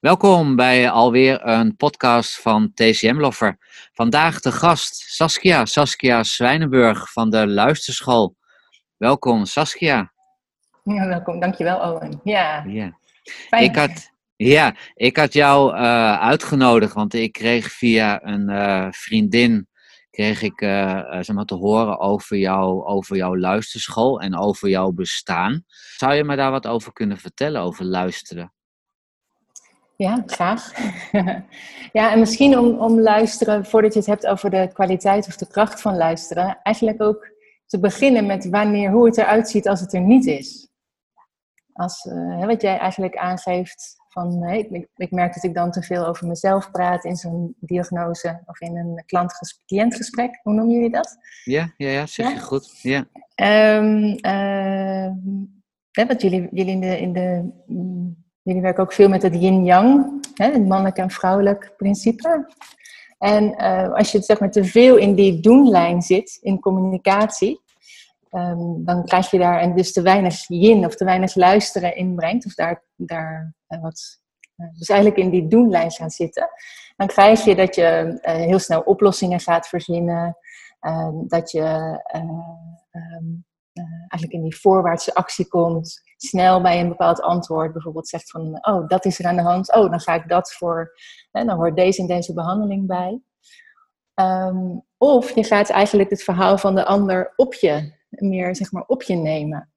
Welkom bij alweer een podcast van TCM Loffer. Vandaag de gast Saskia, Saskia Zwijnenburg van de Luisterschool. Welkom Saskia. Ja, welkom. Dankjewel Owen. Ja, Ja, ik had, ja, ik had jou eh, uitgenodigd, want ik kreeg via een eh, vriendin kreeg ik, eh, zeg maar, te horen over, jou, over jouw luisterschool en over jouw bestaan. Zou je me daar wat over kunnen vertellen, over luisteren? Ja graag. ja, en misschien om, om luisteren, voordat je het hebt over de kwaliteit of de kracht van luisteren, eigenlijk ook te beginnen met wanneer, hoe het eruit ziet als het er niet is. Als, eh, wat jij eigenlijk aangeeft, van hey, ik, ik merk dat ik dan te veel over mezelf praat in zo'n diagnose of in een klant-cliëntgesprek. Hoe noem je dat? Ja, ja, ja zeg je Ja? goed. Ja. Ehm ehm, hè, want jullie, jullie, in de, in de, mm, jullie werken ook veel met het yin-yang, het mannelijk en vrouwelijk principe. En eh, als je zeg maar, te veel in die doen-lijn zit, in communicatie, ehm, dan krijg je daar en dus te weinig yin of te weinig luisteren inbrengt, of daar, daar eh, wat, eh, dus eigenlijk in die doen-lijn gaat zitten, dan krijg je dat je heel snel oplossingen gaat verzinnen, ehm, dat je eh, ehm, eh, eigenlijk in die voorwaartse actie komt, snel bij een bepaald antwoord bijvoorbeeld zegt van, oh, dat is er aan de hand, oh, dan ga ik dat voor, hè, dan hoort deze en deze behandeling bij. Ehm, of je gaat eigenlijk het verhaal van de ander op je, meer zeg maar op je nemen.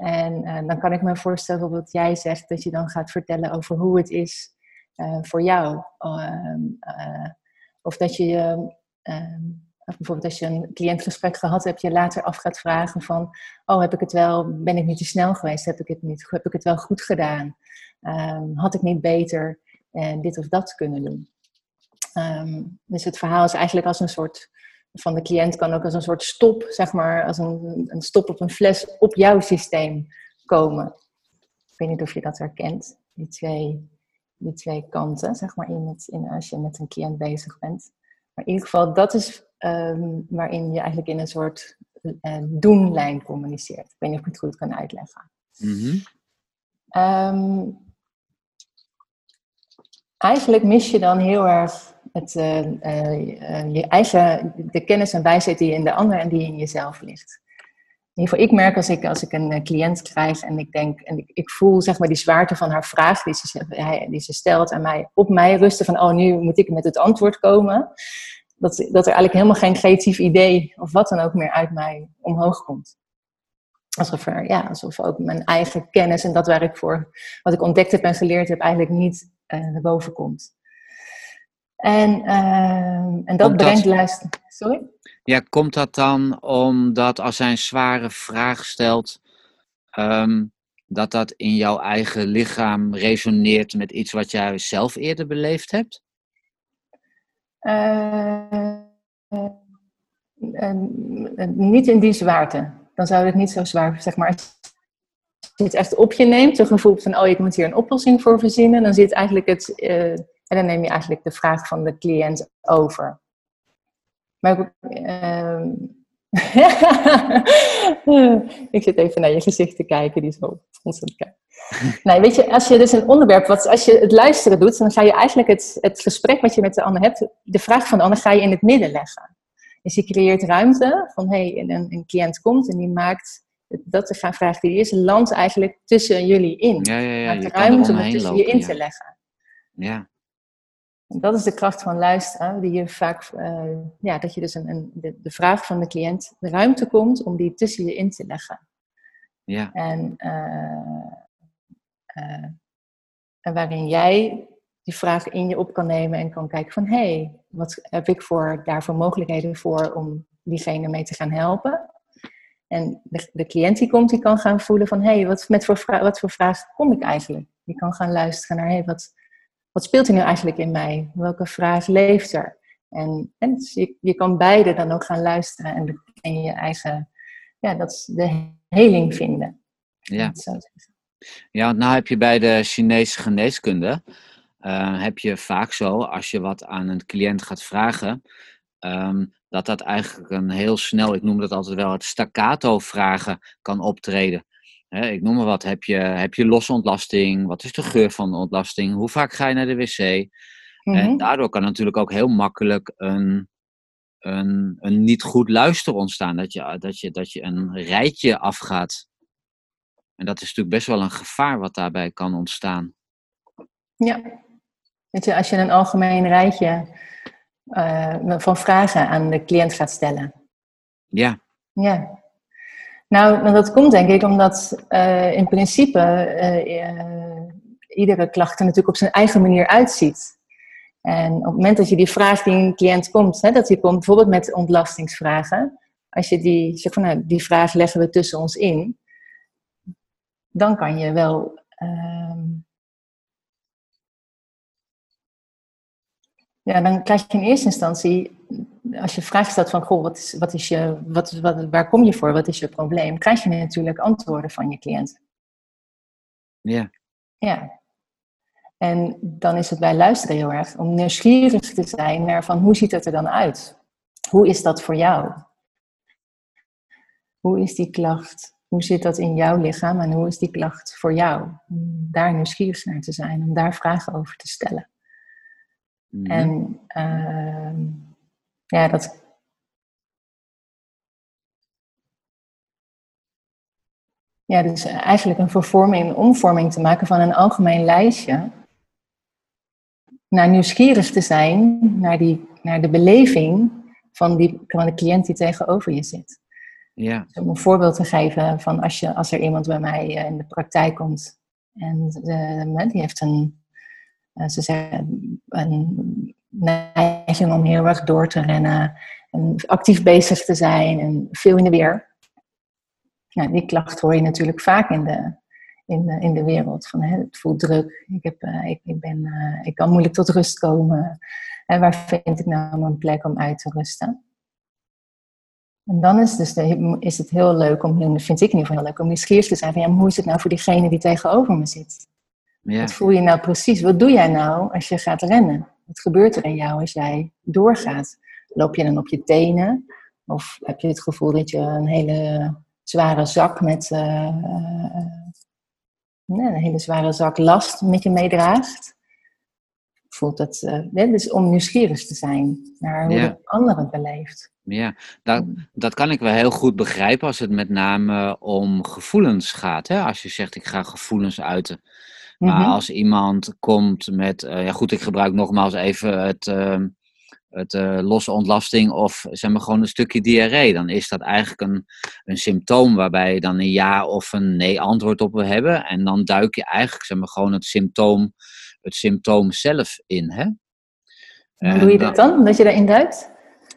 En eh, dan kan ik me voorstellen wat jij zegt, dat je dan gaat vertellen over hoe het is eh, voor jou. Ehm, eh, of dat je je ehm, of bijvoorbeeld als je een cliëntgesprek gehad hebt, je later af gaat vragen van, oh, heb ik het wel, ben ik niet te snel geweest? Heb ik het, niet, heb ik het wel goed gedaan? Ehm, had ik niet beter eh, dit of dat kunnen doen? Ehm, dus het verhaal is eigenlijk als een soort, van de cliënt kan ook als een soort stop, zeg maar, als een, een stop op een fles op jouw systeem komen. Ik weet niet of je dat herkent, die twee, die twee kanten, zeg maar, in in, als je met een cliënt bezig bent. Maar in ieder geval, dat is ehm, waarin je eigenlijk in een soort eh, doenlijn communiceert. Ik weet niet of ik het goed kan uitleggen. Mhm. Ehm, eigenlijk mis je dan heel erg het, eh, eh, eh, je eigen, de kennis en wijsheid die in de ander en die in jezelf ligt. In ieder geval, ik merk als ik, als ik een cliënt krijg en ik denk, en ik, ik voel zeg maar die zwaarte van haar vraag die ze, die ze stelt aan mij, op mij rusten van, oh nu moet ik met het antwoord komen. Dat, dat er eigenlijk helemaal geen creatief idee of wat dan ook meer uit mij omhoog komt. Alsof, er, ja, alsof ook mijn eigen kennis en dat waar ik voor, wat ik ontdekt heb en geleerd heb, eigenlijk niet eh, naar boven komt. En, ehm, en dat brengt luisteren. Sorry? Ja, komt dat dan omdat als hij een zware vraag stelt, ehm, dat dat in jouw eigen lichaam resoneert met iets wat jij zelf eerder beleefd hebt? Eh, eh, eh, niet in die zwaarte. Dan zou het niet zo zwaar, zeg maar. Als je het echt op je neemt, een gevoel van, oh, ik moet hier een oplossing voor verzinnen, dan zit eigenlijk het, en dan neem je eigenlijk de vraag van de cliënt over. Maar ehm, ik zit even naar je gezicht te kijken, die zo ontzettend kijkt. Nee, weet je, als je dus een onderwerp, wat, als je het luisteren doet, dan ga je eigenlijk het, het gesprek wat je met de ander hebt, de vraag van de ander ga je in het midden leggen. Dus je creëert ruimte van, hé, hey, een, een cliënt komt en die maakt, dat de vraag die is, landt eigenlijk tussen jullie in. Ja, ja, ja. maakt Je ruimte om het tussen je in Ja. te leggen. ja. En dat is de kracht van luisteren, die je vaak, eh, ja, dat je dus een, een, de, de vraag van de cliënt de ruimte komt om die tussen je in te leggen. ja. En, eh, en waarin jij die vraag in je op kan nemen en kan kijken van hé, hey, wat heb ik voor, daarvoor mogelijkheden voor om diegene mee te gaan helpen. En de, de cliënt die komt, die kan gaan voelen van hé, hey, wat, met voor wat voor vraag kom ik eigenlijk? Die kan gaan luisteren naar hé, hey, wat, wat speelt er nu eigenlijk in mij? Welke vraag leeft er? En, en dus je, je kan beide dan ook gaan luisteren en, je eigen, ja, dat is de heling vinden. ja. Zo. Ja, want nou heb je bij de Chinese geneeskunde, eh, heb je vaak zo, als je wat aan een cliënt gaat vragen, ehm, dat dat eigenlijk een heel snel, ik noem dat altijd wel het staccato vragen, kan optreden. ik noem maar wat, heb je, heb je losse ontlasting? Wat is de geur van de ontlasting? Hoe vaak ga je naar de wc? En Mhm. daardoor kan natuurlijk ook heel makkelijk een, een, een niet goed luisteren ontstaan. Dat je, dat, je, dat je een rijtje afgaat. En dat is natuurlijk best wel een gevaar wat daarbij kan ontstaan. Ja. Je, als je een algemeen rijtje eh, van vragen aan de cliënt gaat stellen. Ja, Ja. Nou, nou, dat komt denk ik omdat eh, in principe eh, iedere klacht er natuurlijk op zijn eigen manier uitziet. En op het moment dat je die vraag die een cliënt komt, hè, dat hij komt bijvoorbeeld met ontlastingsvragen, als je die zegt van nou, die vraag leggen we tussen ons in, dan kan je wel ehm, ja, dan krijg je in eerste instantie, als je vraag stelt van, goh, wat is, wat is je, wat, wat, waar kom je voor, wat is je probleem, krijg je natuurlijk antwoorden van je cliënt. ja, Ja. En dan is het bij luisteren heel erg om nieuwsgierig te zijn naar van, hoe ziet het er dan uit? Hoe is dat voor jou? Hoe is die klacht? Hoe zit dat in jouw lichaam en hoe is die klacht voor jou? Om daar nieuwsgierig naar te zijn, om daar vragen over te stellen. mhm, En ehm, ja, dat. Ja, dus eigenlijk een vervorming, een omvorming te maken van een algemeen lijstje. Naar nieuwsgierig te zijn naar, die, naar de beleving van, die, van de cliënt die tegenover je zit. Ja, om een voorbeeld te geven van als, je, als er iemand bij mij eh, in de praktijk komt en de, die heeft een, eh, ze zeggen, een neiging om heel erg door te rennen en actief bezig te zijn en veel in de weer. Nou, die klacht hoor je natuurlijk vaak in de, in in de wereld. Van, hè, het voelt druk, ik, heb, eh, ik, ik, ben, eh, ik kan moeilijk tot rust komen. En waar vind ik nou een plek om uit te rusten? En dan is, dus de, is het heel leuk om, vind ik in ieder geval heel leuk, om nieuwsgierig te zijn van ja, maar hoe is het nou voor diegene die tegenover me zit? ja, Wat voel je nou precies? Wat doe jij nou als je gaat rennen? Wat gebeurt er in jou als jij doorgaat? Loop je dan op je tenen? Of heb je het gevoel dat je een hele zware zak met uh, uh, nee, een hele zware zak last met je meedraagt? Voelt dat, uh, dus om nieuwsgierig te zijn naar hoe Ja. de ander het beleeft. ja. Dat, dat kan ik wel heel goed begrijpen als het met name om gevoelens gaat. Hè? Als je zegt, ik ga gevoelens uiten. Maar Mhm. als iemand komt met, eh, ja goed, ik gebruik nogmaals even het, ehm, het eh, losse ontlasting of zeg maar gewoon een stukje diarree, dan is dat eigenlijk een, een symptoom waarbij je dan een ja of een nee antwoord op wil hebben. En dan duik je eigenlijk zeg maar gewoon het symptoom, het symptoom zelf in. Hè? Hoe doe je dat dan? Dat je daarin duikt?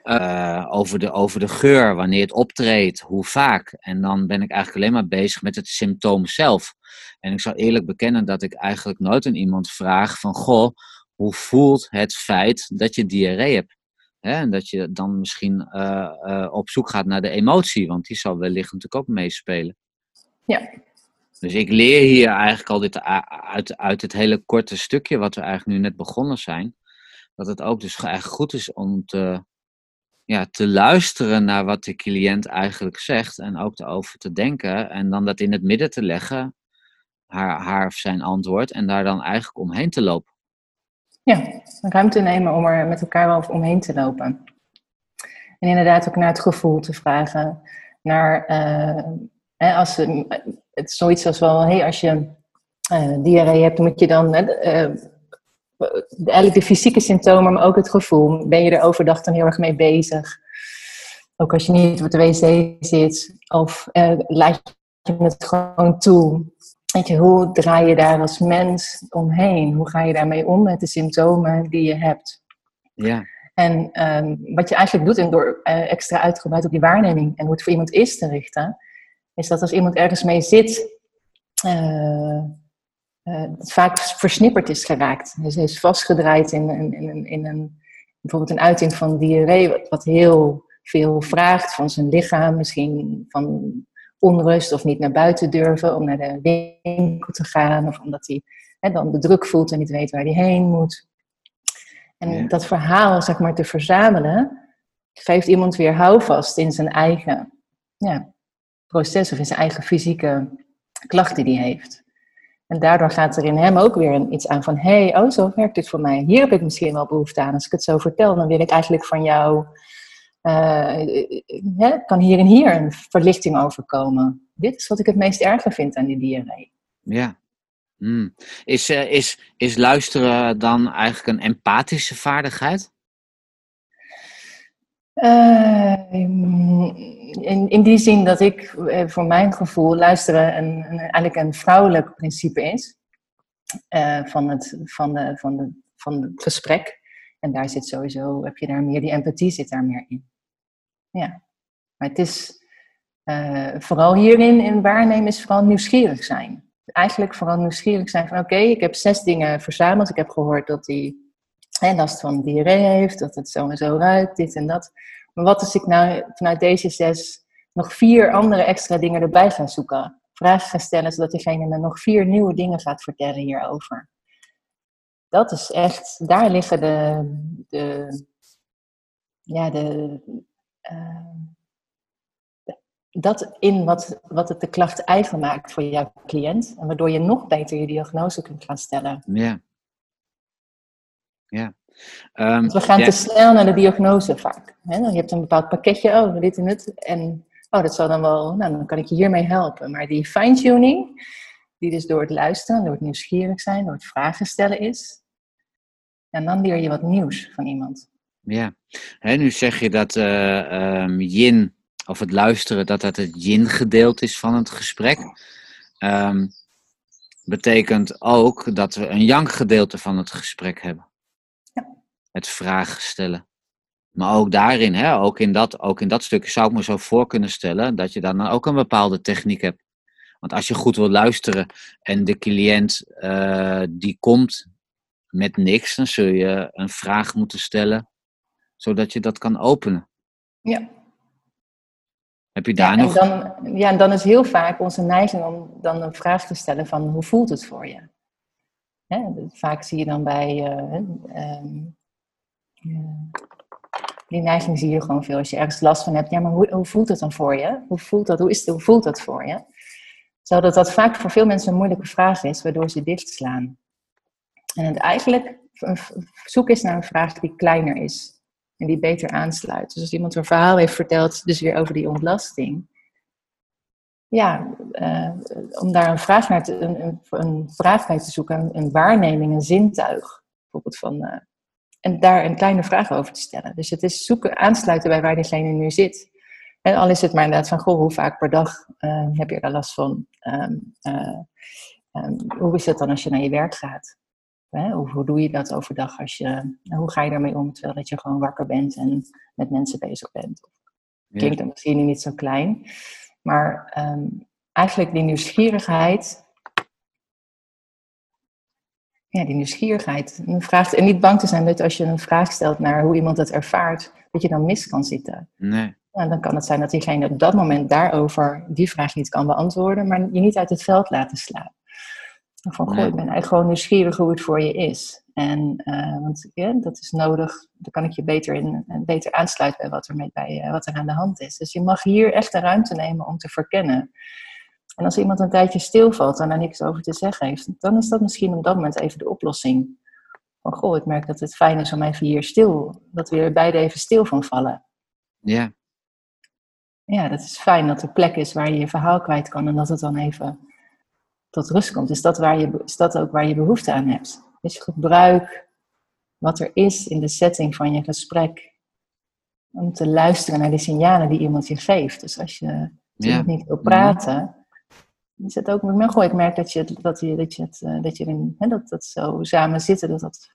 Uh, over, de, over de geur, wanneer het optreedt, hoe vaak. En dan ben ik eigenlijk alleen maar bezig met het symptoom zelf. En ik zal eerlijk bekennen dat ik eigenlijk nooit aan iemand vraag van... Goh, hoe voelt het feit dat je diarree hebt? Hè? En dat je dan misschien uh, uh, op zoek gaat naar de emotie, want die zal wellicht natuurlijk ook meespelen. Ja. Dus ik leer hier eigenlijk al dit uit, uit het hele korte stukje wat we eigenlijk nu net begonnen zijn. Dat het ook dus eigenlijk goed is om te, ja, te luisteren naar wat de cliënt eigenlijk zegt en ook erover te denken en dan dat in het midden te leggen, haar, haar of zijn antwoord, en daar dan eigenlijk omheen te lopen. Ja, ruimte nemen om er met elkaar wel omheen te lopen. En inderdaad ook naar het gevoel te vragen. Naar, uh, als, het is zoiets als wel, hey, als je uh, diarree hebt, moet je dan uh, eigenlijk de fysieke symptomen, maar ook het gevoel. Ben je er overdag dan heel erg mee bezig? Ook als je niet op de wc zit, of uh, laat je het gewoon toe. Weet je, hoe draai je daar als mens omheen? Hoe ga je daarmee om met de symptomen die je hebt? Ja. En um, wat je eigenlijk doet, en door uh, extra uitgebreid op die waarneming en hoe het voor iemand is te richten, is dat als iemand ergens mee zit, uh, uh, het vaak versnipperd is geraakt. Dus hij is vastgedraaid in, in, in, in een, bijvoorbeeld een uiting van diarree, wat, wat heel veel vraagt van zijn lichaam, misschien van onrust of niet naar buiten durven om naar de winkel te gaan, of omdat hij hè, dan de druk voelt en niet weet waar hij heen moet. En ja. dat verhaal, zeg maar, te verzamelen, geeft iemand weer houvast in zijn eigen ja, proces of in zijn eigen fysieke klacht die hij heeft. En daardoor gaat er in hem ook weer iets aan van, hé, hey, oh, zo werkt dit voor mij. Hier heb ik misschien wel behoefte aan. Als ik het zo vertel, dan wil ik eigenlijk van jou, uh, kan hier en hier een verlichting overkomen. Dit is wat ik het meest erger vind aan die diarree. Ja. Hmm. Is, uh, is, is luisteren dan eigenlijk een empathische vaardigheid? Uh, in, in die zin dat ik eh, voor mijn gevoel luisteren een, een eigenlijk een vrouwelijk principe is uh, van, het, van, de, van, de, van het gesprek. En daar zit sowieso, heb je daar meer, die empathie zit daar meer in. Ja, maar het is vooral hierin, in waarnemen, is vooral nieuwsgierig zijn. Eigenlijk vooral nieuwsgierig zijn van oké, ik heb zes dingen verzameld. Ik heb gehoord dat hij last van diarree heeft, dat het zo en zo ruikt, dit en dat. Maar wat als ik nou vanuit deze zes nog vier andere extra dingen erbij ga zoeken? Vragen ga stellen, zodat diegene me nog vier nieuwe dingen gaat vertellen hierover. Dat is echt, daar liggen de, de ja, de, uh, dat in wat, wat het de klacht eigen maakt voor jouw cliënt. En waardoor je nog beter je diagnose kunt gaan stellen. Ja. Ja. Um, we gaan te snel naar de diagnose vaak. Hè? Je hebt een bepaald pakketje, oh, dit en het. En oh, dat zal dan wel, nou, dan kan ik je hiermee helpen. Maar die fine-tuning, die dus door het luisteren, door het nieuwsgierig zijn, door het vragen stellen is. En dan leer je wat nieuws van iemand. Ja, He, nu zeg je dat uh, yin, of het luisteren, dat dat het yin-gedeelte is van het gesprek. Um, betekent ook dat we een yang-gedeelte van het gesprek hebben het vragen stellen. Maar ook daarin, hè, ook, in dat, ook in dat stukje zou ik me zo voor kunnen stellen dat je dan ook een bepaalde techniek hebt. Want als je goed wil luisteren en de cliënt uh, die komt met niks, dan zul je een vraag moeten stellen, zodat je dat kan openen. Ja. Heb je daar ja, nog... Dan, ja, en dan is heel vaak onze neiging om dan een vraag te stellen van hoe voelt het voor je? Hè, vaak zie je dan bij uh, die neiging zie je gewoon veel. Als je ergens last van hebt, ja, maar hoe, hoe voelt het dan voor je? Hoe voelt dat? Hoe, is het, hoe voelt dat voor je? Zodat dat vaak voor veel mensen een moeilijke vraag is, waardoor ze dichtslaan. En het eigenlijk zoek is naar een vraag die kleiner is en die beter aansluit. Dus als iemand een verhaal heeft verteld, dus weer over die ontlasting. Ja, uh, om daar een vraag naar te, een, een, vraag bij te zoeken, een, een waarneming, een zintuig. Bijvoorbeeld van, uh, en daar een kleine vraag over te stellen. Dus het is zoeken, aansluiten bij waar diegene nu zit. En al is het maar inderdaad van, goh, hoe vaak per dag uh, heb je daar last van? Um, uh, um, hoe is het dan als je naar je werk gaat? Hè? Hoe, hoe, doe je dat overdag? Als je, hoe ga je daarmee om terwijl dat je gewoon wakker bent en met mensen bezig bent? Klinkt dan misschien niet zo klein. Maar um, eigenlijk die nieuwsgierigheid ja, die nieuwsgierigheid. En, vraagt, en niet bang te zijn dat als je een vraag stelt naar hoe iemand het ervaart, dat je dan mis kan zitten. Nee. En dan kan het zijn dat diegene op dat moment daarover die vraag niet kan beantwoorden, maar je niet uit het veld laten slaan. Van, goh, ik ben eigenlijk gewoon nieuwsgierig hoe het voor je is. En, uh, want ja, dat is nodig, dan kan ik je beter, in, beter aansluiten bij wat er, met, bij, uh, wat er aan de hand is. Dus je mag hier echt de ruimte nemen om te verkennen. En als iemand een tijdje stilvalt en daar niks over te zeggen heeft, dan is dat misschien op dat moment even de oplossing. Van goh, ik merk dat het fijn is om even hier stil, dat we er beide even stil van vallen. Ja. Ja, dat is fijn dat er plek is waar je je verhaal kwijt kan en dat het dan even tot rust komt. Is dat, waar je, is dat ook waar je behoefte aan hebt? Dus gebruik wat er is in de setting van je gesprek om te luisteren naar de signalen die iemand je geeft. Dus als je ja. niet wil praten, is het ook met goh, ik merk dat je, dat je, dat je, het, eh, dat je in, hè, dat, dat zo samen zitten, dat dat,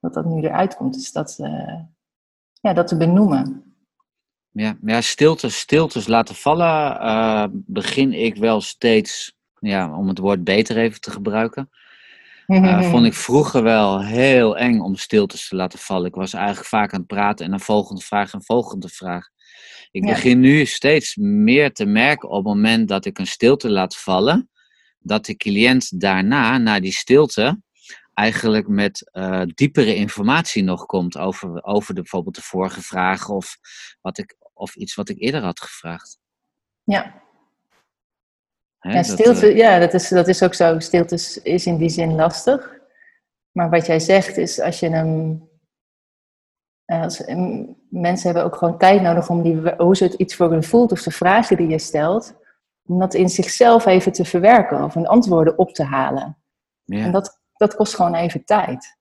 dat, dat nu eruit komt. Dus dat, uh, ja, dat te benoemen. Ja, ja stiltes, stiltes laten vallen uh, begin ik wel steeds, ja, om het woord beter even te gebruiken. Uh, vond ik vroeger wel heel eng om stiltes te laten vallen. Ik was eigenlijk vaak aan het praten en een volgende vraag en volgende vraag. Ik begin nu steeds meer te merken op het moment dat ik een stilte laat vallen, dat de cliënt daarna, na die stilte, eigenlijk met uh, diepere informatie nog komt over, over de, bijvoorbeeld de vorige vraag of, wat ik, of iets wat ik eerder had gevraagd. Ja. Hè, Ja, dat, stilte, eh, ja dat, is, dat is ook zo. Stilte is, is in die zin lastig. Maar wat jij zegt is, als je hem... eh, Als, m- mensen hebben ook gewoon tijd nodig om die, hoe ze het iets voor hun voelt, of de vragen die je stelt, om dat in zichzelf even te verwerken of een antwoorden op te halen. ja, En dat, dat kost gewoon even tijd.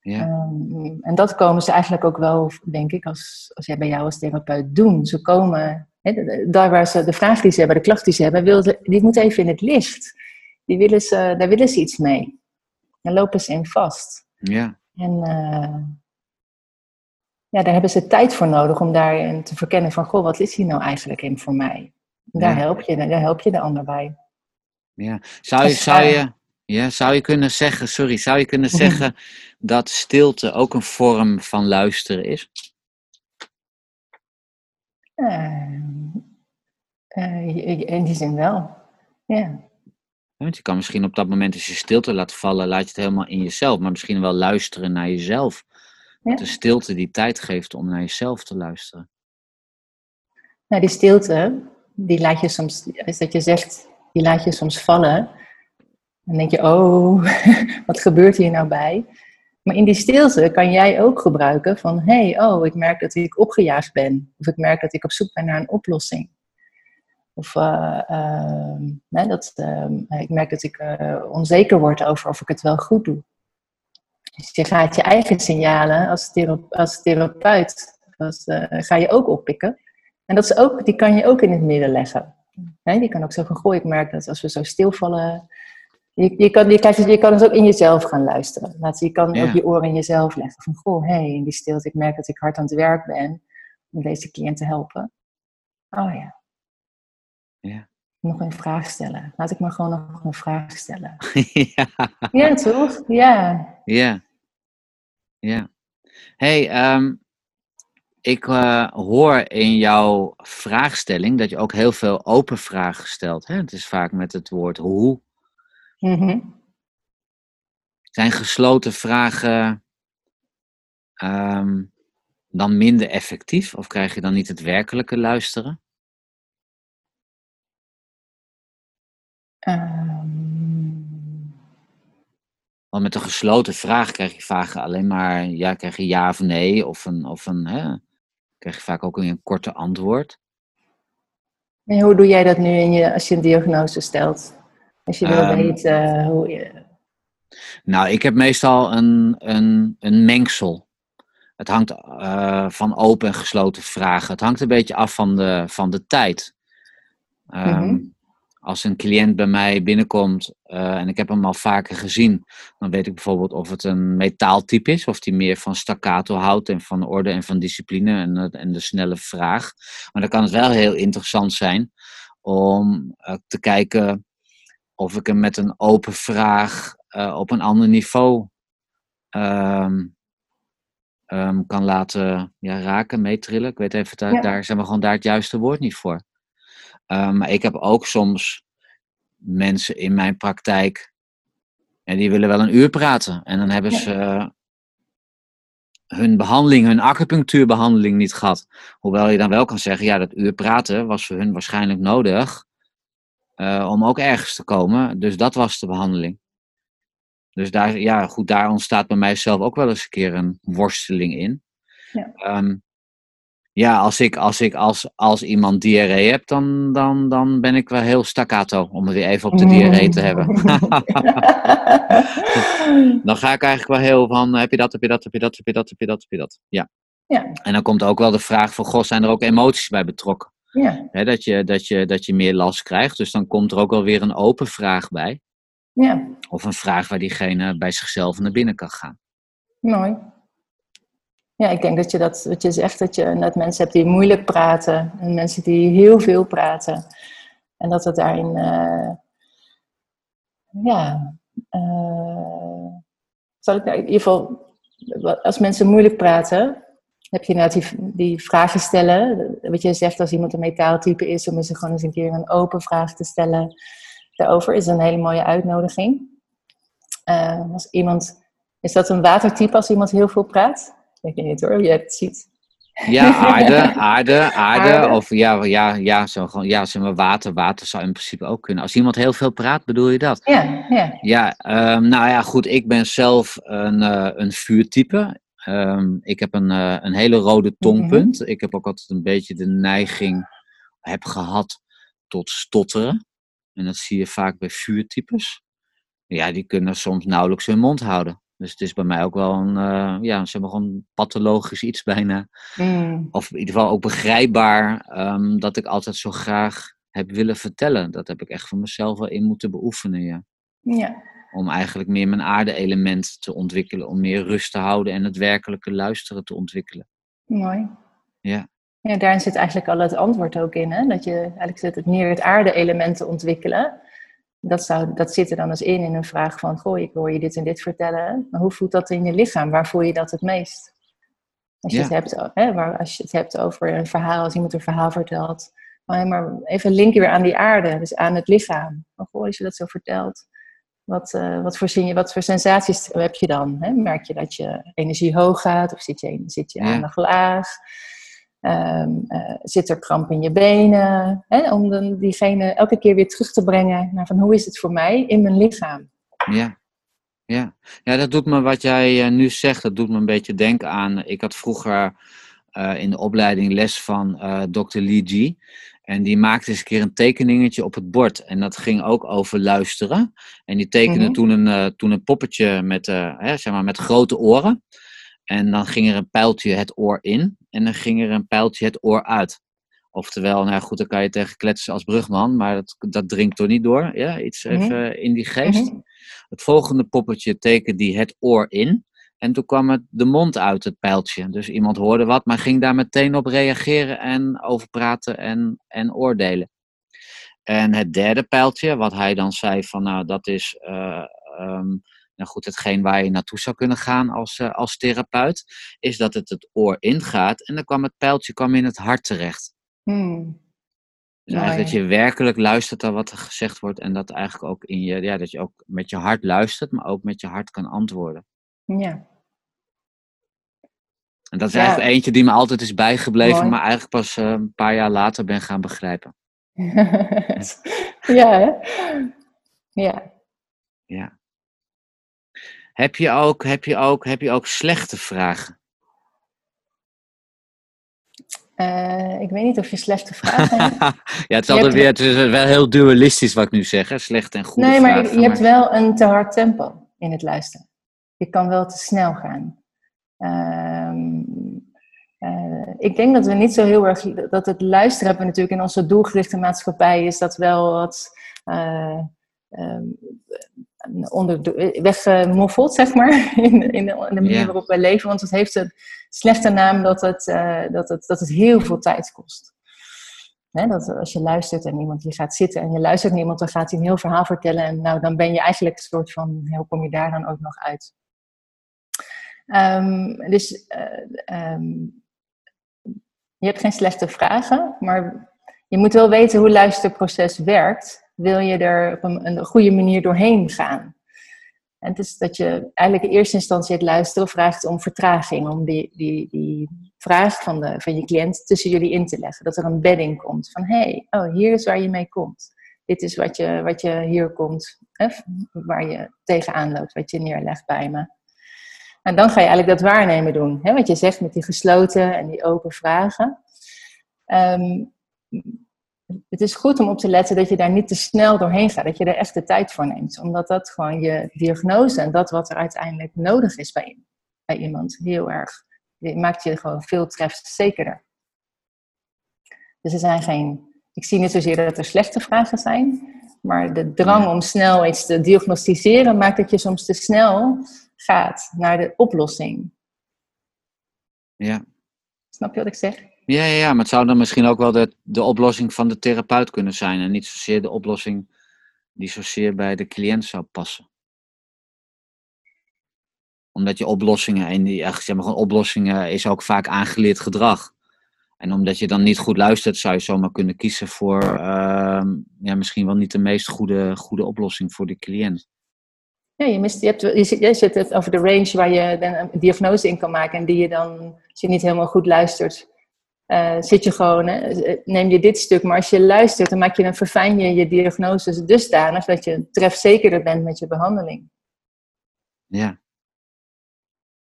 ja, Ehm, en dat komen ze eigenlijk ook wel, denk ik, als, als jij bij jou als therapeut doen. Ze komen, daar waar ze de vraag die ze hebben, de klacht die ze hebben, die moet even in het licht. Die willen ze, daar willen ze iets mee. Daar lopen ze in vast. ja, En eh, ja, daar hebben ze tijd voor nodig om daarin te verkennen van, goh, wat is hier nou eigenlijk in voor mij? En Daar, Ja. help je, daar help je de ander bij. ja. Zou, je, Dus, zou, eh, je, ja, zou je kunnen zeggen, sorry, zou je kunnen zeggen dat stilte ook een vorm van luisteren is? Eh, eh, in die zin wel, ja. Want je kan misschien op dat moment als je stilte laat vallen, laat je het helemaal in jezelf, maar misschien wel luisteren naar jezelf. Ja. De stilte die tijd geeft om naar jezelf te luisteren. Nou, die stilte, die laat je soms, is dat je zegt, die laat je soms vallen. Dan denk je, oh, wat gebeurt hier nou bij? Maar in die stilte kan jij ook gebruiken van, hé, hey, oh, ik merk dat ik opgejaagd ben. Of ik merk dat ik op zoek ben naar een oplossing. Of eh, ehm, dat, ehm, ik merk dat ik eh, onzeker word over of ik het wel goed doe. Dus je gaat je eigen signalen als, thera- als therapeut, als, eh, ga je ook oppikken. En dat is ook, die kan je ook in het midden leggen. Je kan ook zeggen, goh, ik merk dat als we zo stilvallen... Je, je, kan, je, kan, je kan dus ook in jezelf gaan luisteren. Laat, je kan Ja. ook je oren in jezelf leggen. Van, goh, hé, hey, in die stilte, ik merk dat ik hard aan het werk ben... om deze cliënt te helpen. Oh ja. Ja. Nog een vraag stellen. Laat ik maar gewoon nog een vraag stellen. ja. Ja, toch? Ja. Ja. Ja. hey, ehm, ik eh, hoor in jouw vraagstelling dat je ook heel veel open vragen stelt. Hè? Het is vaak met het woord hoe. Mhm. Zijn gesloten vragen ehm, dan minder effectief? Of krijg je dan niet het werkelijke luisteren? Ehm, Want met een gesloten vraag krijg je vaak alleen maar ja, krijg je ja of nee. Of een, of een hè, krijg je vaak ook een korte antwoord. en hoe doe jij dat nu in je, als je een diagnose stelt? Als je wil Ehm, weten hoe je... Nou, ik heb meestal een, een, een mengsel. Het hangt eh, van open en gesloten vragen. Het hangt een beetje af van de, van de tijd. Mhm. Als een cliënt bij mij binnenkomt eh, en ik heb hem al vaker gezien, dan weet ik bijvoorbeeld of het een metaaltype is, of die meer van staccato houdt en van orde en van discipline en, eh, en de snelle vraag. Maar dan kan het wel heel interessant zijn om eh, te kijken of ik hem met een open vraag op een ander niveau ehm, ehm, kan laten ja, raken, meetrillen. Ik weet even, daar, Ja. daar zijn we gewoon daar het juiste woord niet voor. Ehm, maar ik heb ook soms mensen in mijn praktijk en die willen wel een uur praten. En dan hebben ze eh, hun behandeling, hun acupunctuurbehandeling niet gehad. Hoewel je dan wel kan zeggen, ja, dat uur praten was voor hun waarschijnlijk nodig eh, om ook ergens te komen. Dus dat was de behandeling. Dus daar, ja, goed, daar ontstaat bij mijzelf ook wel eens een keer een worsteling in. Ja. Ehm, ja, als ik, als, ik als, als iemand diarree heb, dan, dan, dan ben ik wel heel staccato om het weer even op de diarree te hebben. dan ga ik eigenlijk wel heel van, heb je dat, heb je dat, heb je dat, heb je dat, heb je dat, heb je dat. Ja. ja, En dan komt ook wel de vraag van, goh, zijn er ook emoties bij betrokken? ja, dat, je, dat, je, dat je meer last krijgt. Dus dan komt er ook wel weer een open vraag bij. ja, Of een vraag waar diegene bij zichzelf naar binnen kan gaan. mooi. Ja, ik denk dat je dat, wat je zegt, dat je dat mensen hebt die moeilijk praten en mensen die heel veel praten. En dat het daarin, eh, ja, eh, zal ik nou in ieder geval, als mensen moeilijk praten, heb je inderdaad die, die vragen stellen. Wat je zegt, als iemand een metaaltype is, om eens gewoon eens een keer een open vraag te stellen daarover, is een hele mooie uitnodiging. Eh, als iemand, is dat een watertype als iemand heel veel praat? Ik weet niet hoor, jij het ziet. Ja, aarde, aarde, aarde. Of ja, ja, ja, zo gewoon, ja, zeg maar water. Water zou in principe ook kunnen. Als iemand heel veel praat, bedoel je dat? Ja, ja. Ja, ehm, nou ja, goed. Ik ben zelf een, uh, een vuurtype. Ehm, ik heb een, uh, een hele rode tongpunt. Ik heb ook altijd een beetje de neiging, heb gehad tot stotteren. En dat zie je vaak bij vuurtypes. Ja, die kunnen soms nauwelijks hun mond houden. Dus het is bij mij ook wel een, uh, ja, zeg maar gewoon pathologisch iets bijna. Mm. Of in ieder geval ook begrijpbaar um, dat ik altijd zo graag heb willen vertellen. Dat heb ik echt voor mezelf wel in moeten beoefenen, ja. Ja. Om eigenlijk meer mijn aarde-element te ontwikkelen. Om meer rust te houden en het werkelijke luisteren te ontwikkelen. Mooi. Ja. Ja, daarin zit eigenlijk al het antwoord ook in. Hè? Dat je eigenlijk zit het meer het aarde-element te ontwikkelen. Dat, zou, dat zit er dan eens in, in een vraag van, goh, ik hoor je dit en dit vertellen. Maar hoe voelt dat in je lichaam? Waar voel je dat het meest? Als je, Ja. het, hebt, hè, waar, als je het hebt over een verhaal, als iemand een verhaal vertelt. Maar, maar even linken weer aan die aarde, dus aan het lichaam. Van, goh, als je dat zo vertelt, wat, eh, wat, voor, je, wat voor sensaties heb je dan? Hè? Merk je dat je energie hoog gaat of zit je, zit je Ja. aandacht laag? Ehm, eh, zit er kramp in je benen? Hè? Om dan diegene elke keer weer terug te brengen naar van hoe is het voor mij in mijn lichaam? Ja. Ja. ja, dat doet me wat jij eh, nu zegt, dat doet me een beetje denken aan. Ik had vroeger eh, in de opleiding les van eh Dr. Lee G. En die maakte eens een keer een tekeningetje op het bord. En dat ging ook over luisteren. En die tekende Mhm. toen, een, eh, toen een poppetje met, eh, hè, zeg maar, met grote oren. En dan ging er een pijltje het oor in. En dan ging er een pijltje het oor uit. Oftewel, nou goed, dan kan je tegen kletsen als brugman. Maar dat, dat dringt toch niet door. Ja, iets even in die geest. Mhm. Het volgende poppetje tekende die het oor in. En toen kwam het de mond uit, het pijltje. Dus iemand hoorde wat, maar ging daar meteen op reageren en over praten en, en oordelen. En het derde pijltje, wat hij dan zei van, nou, dat is eh, ehm, nou goed, hetgeen waar je naartoe zou kunnen gaan als, eh, als therapeut, is dat het het oor ingaat en dan kwam het pijltje kwam in het hart terecht. Hmm. Dus eigenlijk dat je werkelijk luistert naar wat er gezegd wordt en dat eigenlijk ook in je, ja, dat je ook met je hart luistert, maar ook met je hart kan antwoorden. Ja. En dat is Ja. eigenlijk eentje die me altijd is bijgebleven, Mooi. maar eigenlijk pas eh, een paar jaar later ben gaan begrijpen. ja, hè? Ja. Ja. Heb je ook, heb je ook, heb je ook slechte vragen? Eh, ik weet niet of je slechte vragen hebt. ja, het is altijd hebt- weer, het is wel heel dualistisch wat ik nu zeg, hè? slechte en goede nee, maar je, je hebt wel een te hard tempo in het luisteren. Je kan wel te snel gaan. Ehm, eh, ik denk dat we niet zo heel erg. Dat het luisteren hebben we natuurlijk in onze doelgerichte maatschappij is dat wel wat. eh, ehm, onder de- weggemoffeld, zeg maar, in, in, de, in de manier waarop wij leven. Want het heeft een slechte naam dat het, eh, dat het, dat het heel veel tijd kost. Hè, dat als je luistert en iemand die gaat zitten en je luistert naar iemand, dan gaat hij een heel verhaal vertellen. En nou, dan ben je eigenlijk een soort van, hoe kom je daar dan ook nog uit? Ehm, dus eh, ehm, je hebt geen slechte vragen, maar je moet wel weten hoe het luisterproces werkt. Wil je er op een, goede manier doorheen gaan? En het is dat je eigenlijk in eerste instantie het luisteren vraagt om vertraging, om die, die, die vraag van, de, van je cliënt tussen jullie in te leggen. Dat er een bedding komt van hé, hey, oh, hier is waar je mee komt. Dit is wat je, wat je hier komt, hè, waar je tegenaan loopt, wat je neerlegt bij me. En dan ga je eigenlijk dat waarnemen doen. Hè, wat je zegt met die gesloten en die open vragen. Ehm, het is goed om op te letten dat je daar niet te snel doorheen gaat. Dat je er echt de tijd voor neemt. Omdat dat gewoon je diagnose en dat wat er uiteindelijk nodig is bij, bij iemand heel erg. Maakt je gewoon veel trefzekerder. Dus er zijn geen. Ik zie niet zozeer dat er slechte vragen zijn. Maar de drang om snel iets te diagnosticeren maakt dat je soms te snel gaat naar de oplossing. Ja. Snap je wat ik zeg? Ja, ja, maar het zou dan misschien ook wel de, de oplossing van de therapeut kunnen zijn en niet zozeer de oplossing die zozeer bij de cliënt zou passen. Omdat je oplossingen, en die, zeg maar, gewoon oplossingen is ook vaak aangeleerd gedrag. En omdat je dan niet goed luistert, zou je zomaar kunnen kiezen voor ehm, ja, misschien wel niet de meest goede, goede oplossing voor de cliënt. Ja, je, mist, je, hebt, je, zit, je zit het over de range waar je een diagnose in kan maken en die je dan, als je niet helemaal goed luistert, uh, zit je gewoon, neem je dit stuk, maar als je luistert, dan maak je dan verfijn je je diagnose dusdanig dat je trefzekerder bent met je behandeling. Ja.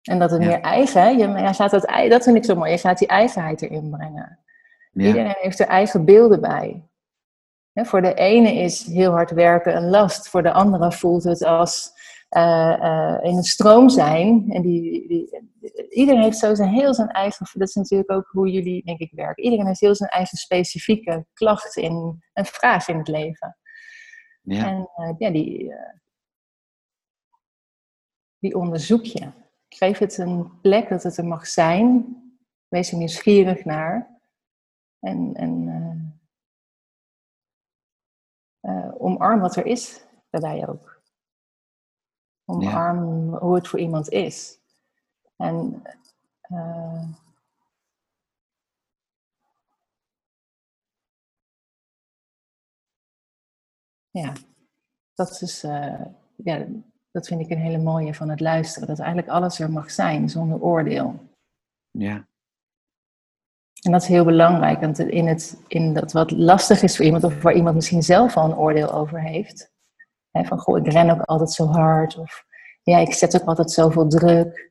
En dat het meer eigen, je, ja, gaat dat, dat vind ik zo mooi, je gaat die eigenheid erin brengen. Ja. Iedereen heeft er eigen beelden bij. voor de ene is heel hard werken een last, voor de andere voelt het als in een stroom zijn. En die, die, iedereen heeft zo zijn heel zijn eigen, dat is natuurlijk ook hoe jullie denk ik werken. Iedereen heeft heel zijn eigen specifieke klacht in een vraag in het leven. Ja. En uh, ja, die, die onderzoek je. Geef het een plek dat het er mag zijn. Wees er nieuwsgierig naar. En, en omarm wat er is daarbij ook. Omarm ja. hoe het voor iemand is. En uh, ja, dat is, uh, ja, dat vind ik een hele mooie van het luisteren. Dat eigenlijk alles er mag zijn, zonder oordeel. Ja. En dat is heel belangrijk, want in, het, in dat wat lastig is voor iemand, of waar iemand misschien zelf al een oordeel over heeft, van goh, ik ren ook altijd zo hard, of ja, ik zet ook altijd zoveel druk.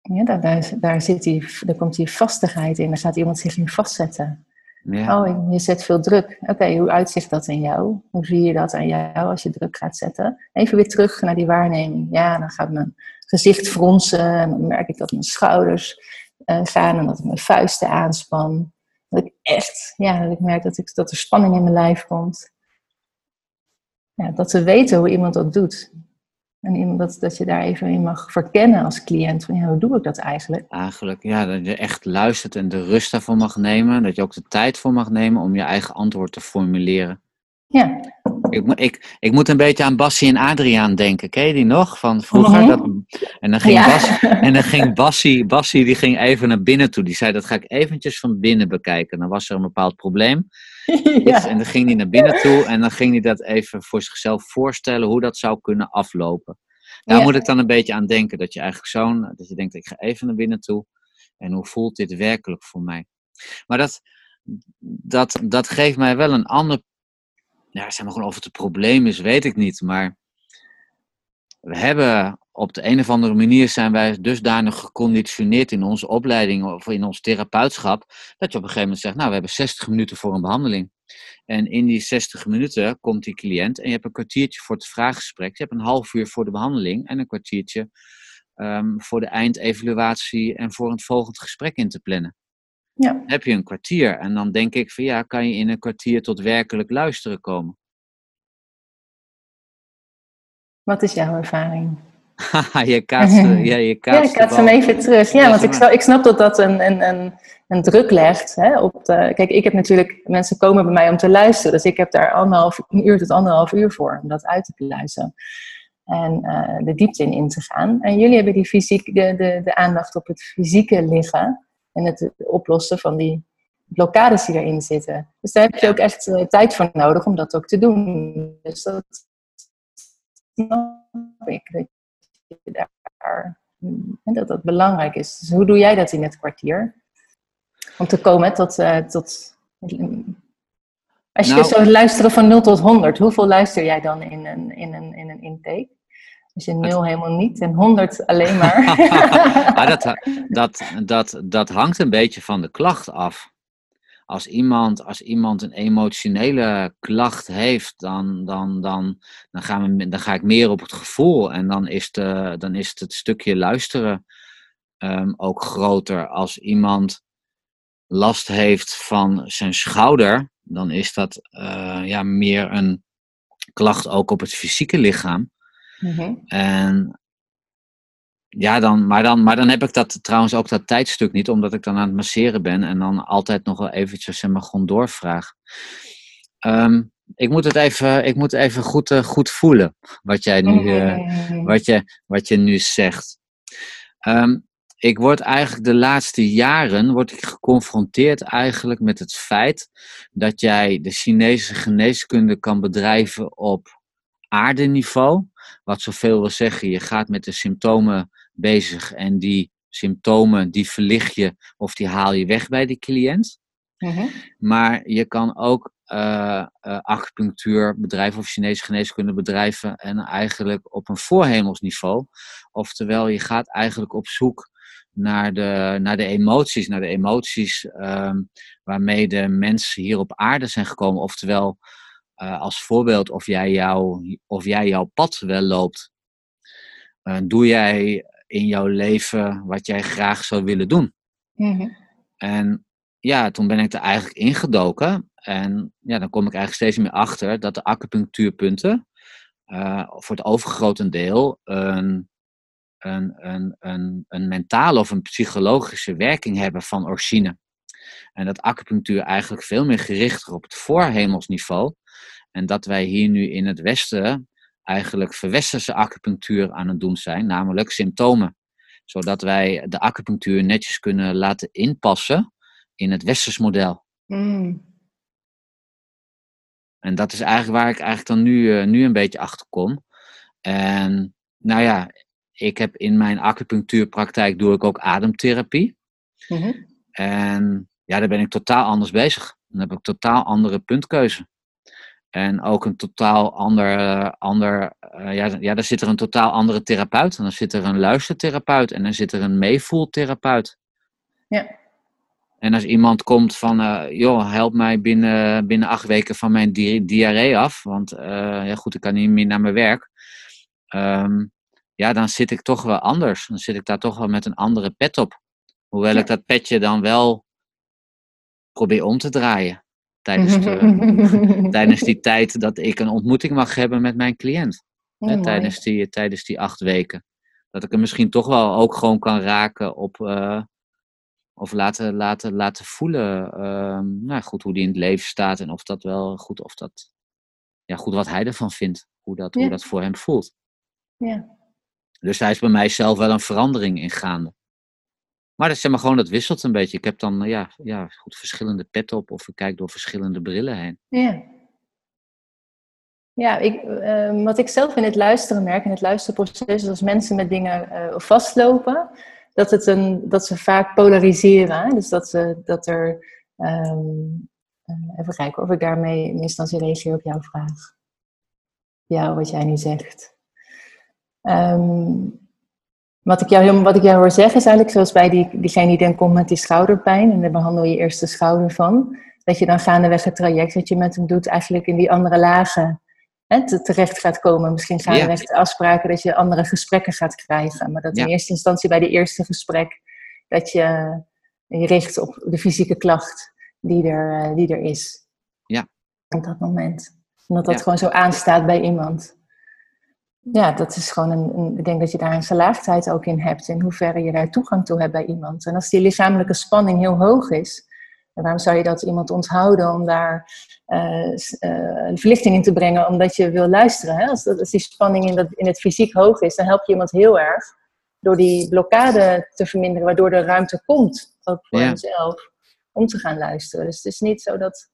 Ja, daar, daar, daar, zit die, daar komt die vastigheid in, daar staat iemand zich in vastzetten. Ja. Oh, je zet veel druk. Oké, hoe uitzicht dat in jou? Hoe zie je dat aan jou als je druk gaat zetten? Even weer terug naar die waarneming. Ja, dan gaat mijn gezicht fronsen en dan merk ik dat mijn schouders uh, gaan en dat ik mijn vuisten aanspan. Dat ik echt, ja, dat ik merk dat, ik, dat er spanning in mijn lijf komt. Ja, dat ze weten hoe iemand dat doet. En dat, dat je daar even in mag verkennen als cliënt. Van, ja, hoe doe ik dat eigenlijk? Eigenlijk, ja, dat je echt luistert en de rust daarvoor mag nemen. Dat je ook de tijd voor mag nemen om je eigen antwoord te formuleren. Ja. Ik, ik, ik moet een beetje aan Bassie en Adriaan denken. Ken je die nog? Van vroeger. Uh-huh. dat, en dan ging, ja. Bas, en dan ging Bassie, Bassie die ging even naar binnen toe. Die zei, dat ga ik eventjes van binnen bekijken. Dan was er een bepaald probleem. Ja. En dan ging hij naar binnen toe en dan ging hij dat even voor zichzelf voorstellen hoe dat zou kunnen aflopen. Daar moet ik dan een beetje aan denken. Dat je eigenlijk zo'n, dat je denkt, ik ga even naar binnen toe. En hoe voelt dit werkelijk voor mij? Maar dat, dat, dat geeft mij wel een ander ja, zeg maar gewoon of het een probleem is, weet ik niet. Maar we hebben op de een of andere manier zijn wij dusdanig geconditioneerd in onze opleiding of in ons therapeutschap, dat je op een gegeven moment zegt, nou, we hebben 60 minuten voor een behandeling. En in die 60 minuten komt die cliënt en je hebt een kwartiertje voor het vraaggesprek, je hebt een half uur voor de behandeling en een kwartiertje um, voor de eindevaluatie en voor een volgend gesprek in te plannen. Ja. Dan heb je een kwartier en dan denk ik van ja, kan je in een kwartier tot werkelijk luisteren komen? Wat is jouw ervaring? je kaatst, ja, je kaatst ja, ik hem even terug. Ja, want ik snap, ik snap dat dat een, een, een, een druk legt. Hè, op de, kijk, ik heb natuurlijk, mensen komen bij mij om te luisteren. Dus ik heb daar anderhalf, een uur tot anderhalf uur voor om dat uit te pluizen. En uh, de diepte in in te gaan. En jullie hebben die fysiek, de, de, de aandacht op het fysieke liggen en het oplossen van die blokkades die erin zitten. Dus daar heb je ook echt uh, tijd voor nodig om dat ook te doen. Dus dat snap ik, dat je daar, en dat dat belangrijk is. Dus hoe doe jij dat in het kwartier? Om te komen tot, uh, tot als je nou, zou luisteren van 0 tot 100, hoeveel luister jij dan in een, in een, in een intake? Dus je nul helemaal niet en 100 alleen maar. maar dat, dat, dat, dat hangt een beetje van de klacht af. Als iemand, als iemand een emotionele klacht heeft, dan, dan, dan, dan, gaan we, dan ga ik meer op het gevoel. En dan is, de, dan is het stukje luisteren um, ook groter. Als iemand last heeft van zijn schouder, dan is dat uh, ja, meer een klacht ook op het fysieke lichaam. Mm En ja, dan, maar, dan, maar dan heb ik dat trouwens ook dat tijdstuk niet, omdat ik dan aan het masseren ben en dan altijd nog wel eventjes zeg maar, gewoon doorvraag. Um, ik moet het even, ik moet even goed, uh, goed voelen wat jij nu, uh, wat je, wat je nu zegt. Um, ik word eigenlijk de laatste jaren word ik geconfronteerd eigenlijk met het feit dat jij de Chinese geneeskunde kan bedrijven op aardeniveau. Wat zoveel wil zeggen, je gaat met de symptomen bezig en die symptomen die verlicht je of die haal je weg bij die cliënt. Mhm. Maar je kan ook uh, uh, acupunctuurbedrijven of Chinese geneeskunde bedrijven en eigenlijk op een voorhemelsniveau. Oftewel, je gaat eigenlijk op zoek naar de, naar de emoties, naar de emoties ehm, waarmee de mensen hier op aarde zijn gekomen. Oftewel, uh, als voorbeeld, of jij, jou, of jij jouw pad wel loopt. doe jij in jouw leven wat jij graag zou willen doen? Mhm. En ja, toen ben ik er eigenlijk ingedoken. En ja, dan kom ik eigenlijk steeds meer achter dat de acupunctuurpunten uh, voor het overgrote deel een, een, een, een, een mentale of een psychologische werking hebben van origine. En dat acupunctuur eigenlijk veel meer gericht op het voorhemelsniveau. En dat wij hier nu in het Westen eigenlijk verwesterse acupunctuur aan het doen zijn, namelijk symptomen. Zodat wij de acupunctuur netjes kunnen laten inpassen in het westers model. Mm. En dat is eigenlijk waar ik eigenlijk dan nu, uh, nu een beetje achter kom. En nou ja, ik heb in mijn acupunctuurpraktijk doe ik ook ademtherapie. Mhm. En ja, daar ben ik totaal anders bezig. Dan heb ik totaal andere puntkeuze. En ook een totaal ander, ander uh, ja, ja, daar zit er een totaal andere therapeut. En dan zit er een luistertherapeut en dan zit er een meevoeltherapeut. Ja. En als iemand komt van, uh, joh, help mij binnen, binnen acht weken van mijn di diarree af, want uh, ja goed, ik kan niet meer naar mijn werk. Um, ja, dan zit ik toch wel anders. Dan zit ik daar toch wel met een andere pet op. Hoewel ik dat petje dan wel probeer om te draaien. Tijdens, de, tijdens die tijd dat ik een ontmoeting mag hebben met mijn cliënt. hè, tijdens, die, tijdens die acht weken. Dat ik hem misschien toch wel ook gewoon kan raken op, uh, of laten, laten, laten voelen ehm, nou goed, hoe die in het leven staat en of dat wel goed, of dat, ja, goed wat hij ervan vindt, hoe dat, hoe dat voor hem voelt. Ja. Dus hij is bij mij zelf wel een verandering in gaande. Maar dat, zeg gewoon, dat wisselt een beetje. Ik heb dan ja, ja, goed, verschillende pet op of ik kijk door verschillende brillen heen. Ja. Ja, ik, uh, wat ik zelf in het luisteren merk, in het luisterproces, is als mensen met dingen uh, vastlopen, dat, het een, dat ze vaak polariseren. Dus dat, ze, dat er. Um, even kijken of ik daarmee in instantie reageer op jouw vraag. Ja, wat jij nu zegt. Um, wat, ik jou, wat ik jou hoor zeggen is eigenlijk zoals bij die, diegene die dan komt met die schouderpijn en daar behandel je eerst de schouder van. Dat je dan gaandeweg het traject wat je met hem doet eigenlijk in die andere lagen hè, terecht gaat komen. Misschien gaan we echt afspraken dat je andere gesprekken gaat krijgen. Maar dat in eerste instantie bij de eerste gesprek dat je je richt op de fysieke klacht die er, eh, die er is. Ja. Op dat moment. En dat dat gewoon zo aanstaat bij iemand. Ja, dat is gewoon een, een, Ik denk dat je daar een gelaagdheid ook in hebt. In hoeverre je daar toegang toe hebt bij iemand. En als die lichamelijke spanning heel hoog is. waarom zou je dat iemand onthouden om daar uh, verlichting in te brengen omdat je wil luisteren. Hè? Als, die spanning in, dat, in het fysiek hoog is, dan help je iemand heel erg door die blokkade te verminderen, waardoor er ruimte komt, ook voor ja. jezelf, om te gaan luisteren. Dus het is niet zo dat,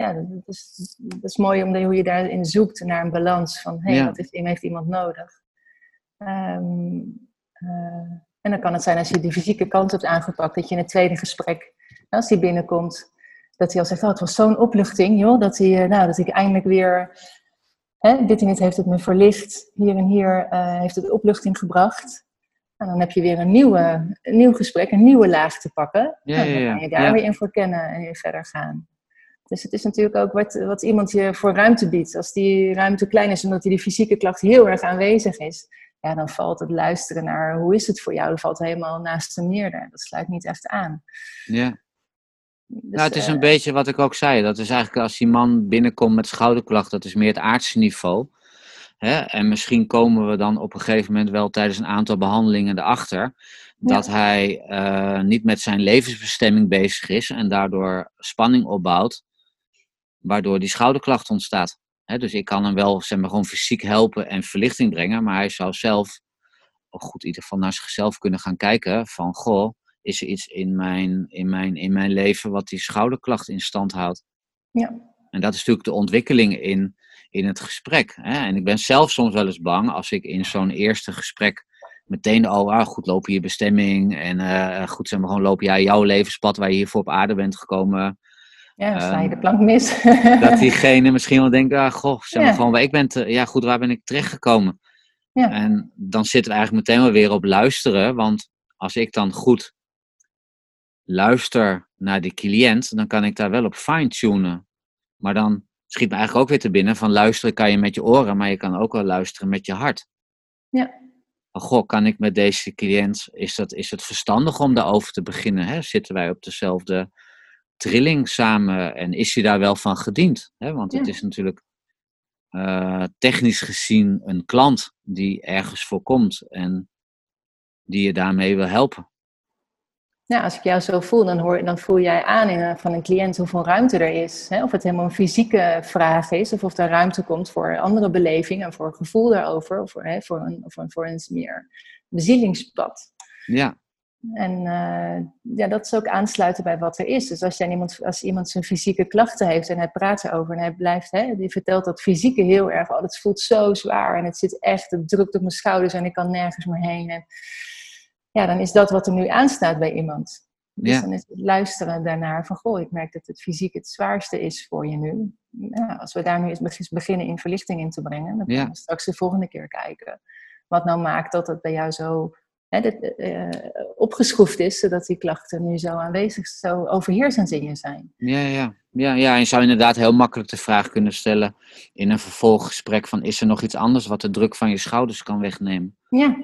ja, dat is, dat is mooi om hoe je daarin zoekt naar een balans van, hé, hey, wat heeft, heeft, iemand nodig? Um, uh, en dan kan het zijn als je de fysieke kant hebt aangepakt, dat je in het tweede gesprek, als die binnenkomt, dat hij al zegt, oh, het was zo'n opluchting, joh, dat, hij, eh, nou, dat ik eindelijk weer, hè, dit en dit heeft het me verlicht, hier en hier uh, heeft het opluchting gebracht. En dan heb je weer een, nieuwe, een nieuw gesprek, een nieuwe laag te pakken. Ja, nou, dan kan je daar weer in voor kennen en weer verder gaan. Dus het is natuurlijk ook wat, wat iemand je voor ruimte biedt. Als die ruimte klein is omdat die, die fysieke klacht heel erg aanwezig is, ja, dan valt het luisteren naar hoe is het voor jou, dat valt helemaal naast de meerder. Dat sluit niet echt aan. Ja. Dus, nou, het is een eh, beetje wat ik ook zei. Dat is eigenlijk als die man binnenkomt met schouderklacht, dat is meer het aardse niveau. Hè? En misschien komen we dan op een gegeven moment wel tijdens een aantal behandelingen erachter dat hij uh, niet met zijn levensbestemming bezig is en daardoor spanning opbouwt, waardoor die schouderklacht ontstaat. Dus ik kan hem wel zeg maar, gewoon fysiek helpen en verlichting brengen, maar hij zou zelf, goed, in ieder geval naar zichzelf kunnen gaan kijken van, goh, is er iets in mijn, in mijn, in mijn leven wat die schouderklacht in stand houdt. Ja. En dat is natuurlijk de ontwikkeling in, in het gesprek. Hè? En ik ben zelf soms wel eens bang als ik in zo'n eerste gesprek meteen al, ah, goed lopen je bestemming en uh, goed zeg maar gewoon loop jij jouw levenspad waar je hiervoor op aarde bent gekomen. Ja, dan sla je de ehm, plank mis. dat diegene misschien wel denkt, ah, goh, zeg maar gewoon ik ben, ja goed, waar ben ik terechtgekomen? Ja. En dan zitten we eigenlijk meteen wel weer op luisteren, want als ik dan goed luister naar de cliënt, dan kan ik daar wel op fine-tunen. Maar dan schiet me eigenlijk ook weer te binnen van luisteren kan je met je oren, maar je kan ook wel luisteren met je hart. Ja. goh, kan ik met deze cliënt, is, dat, is het verstandig om daarover te beginnen? Hè? Zitten wij op dezelfde trilling samen en is hij daar wel van gediend? Hè? Want het is natuurlijk uh, technisch gezien een klant die ergens voorkomt en die je daarmee wil helpen. Nou, als ik jou zo voel, dan, hoor, dan voel jij aan in, van een cliënt hoeveel ruimte er is. Hè? Of het helemaal een fysieke vraag is, of of er ruimte komt voor andere beleving voor een gevoel daarover, of voor, hè, voor, een, voor, een, voor een meer bezielingspad. Ja. En uh, ja, dat is ook aansluiten bij wat er is. Dus als, jij iemand, als iemand zijn fysieke klachten heeft en hij praat erover en hij blijft, hè, die vertelt dat fysieke heel erg, oh, dat voelt zo zwaar en het zit echt, het drukt op mijn schouders en ik kan nergens meer heen. En, ja, dan is dat wat er nu aanstaat bij iemand. Dus dan is het luisteren daarnaar van, goh, ik merk dat het fysiek het zwaarste is voor je nu. Ja, als we daar nu eens beginnen in verlichting in te brengen, dan kunnen we straks de volgende keer kijken. Wat nou maakt dat het bij jou zo hè, dit, uh, opgeschroefd is, zodat die klachten nu zo aanwezig, zo overheersend in je zijn. Ja, ja. Ja, ja, je zou inderdaad heel makkelijk de vraag kunnen stellen in een vervolggesprek van is er nog iets anders wat de druk van je schouders kan wegnemen? Ja,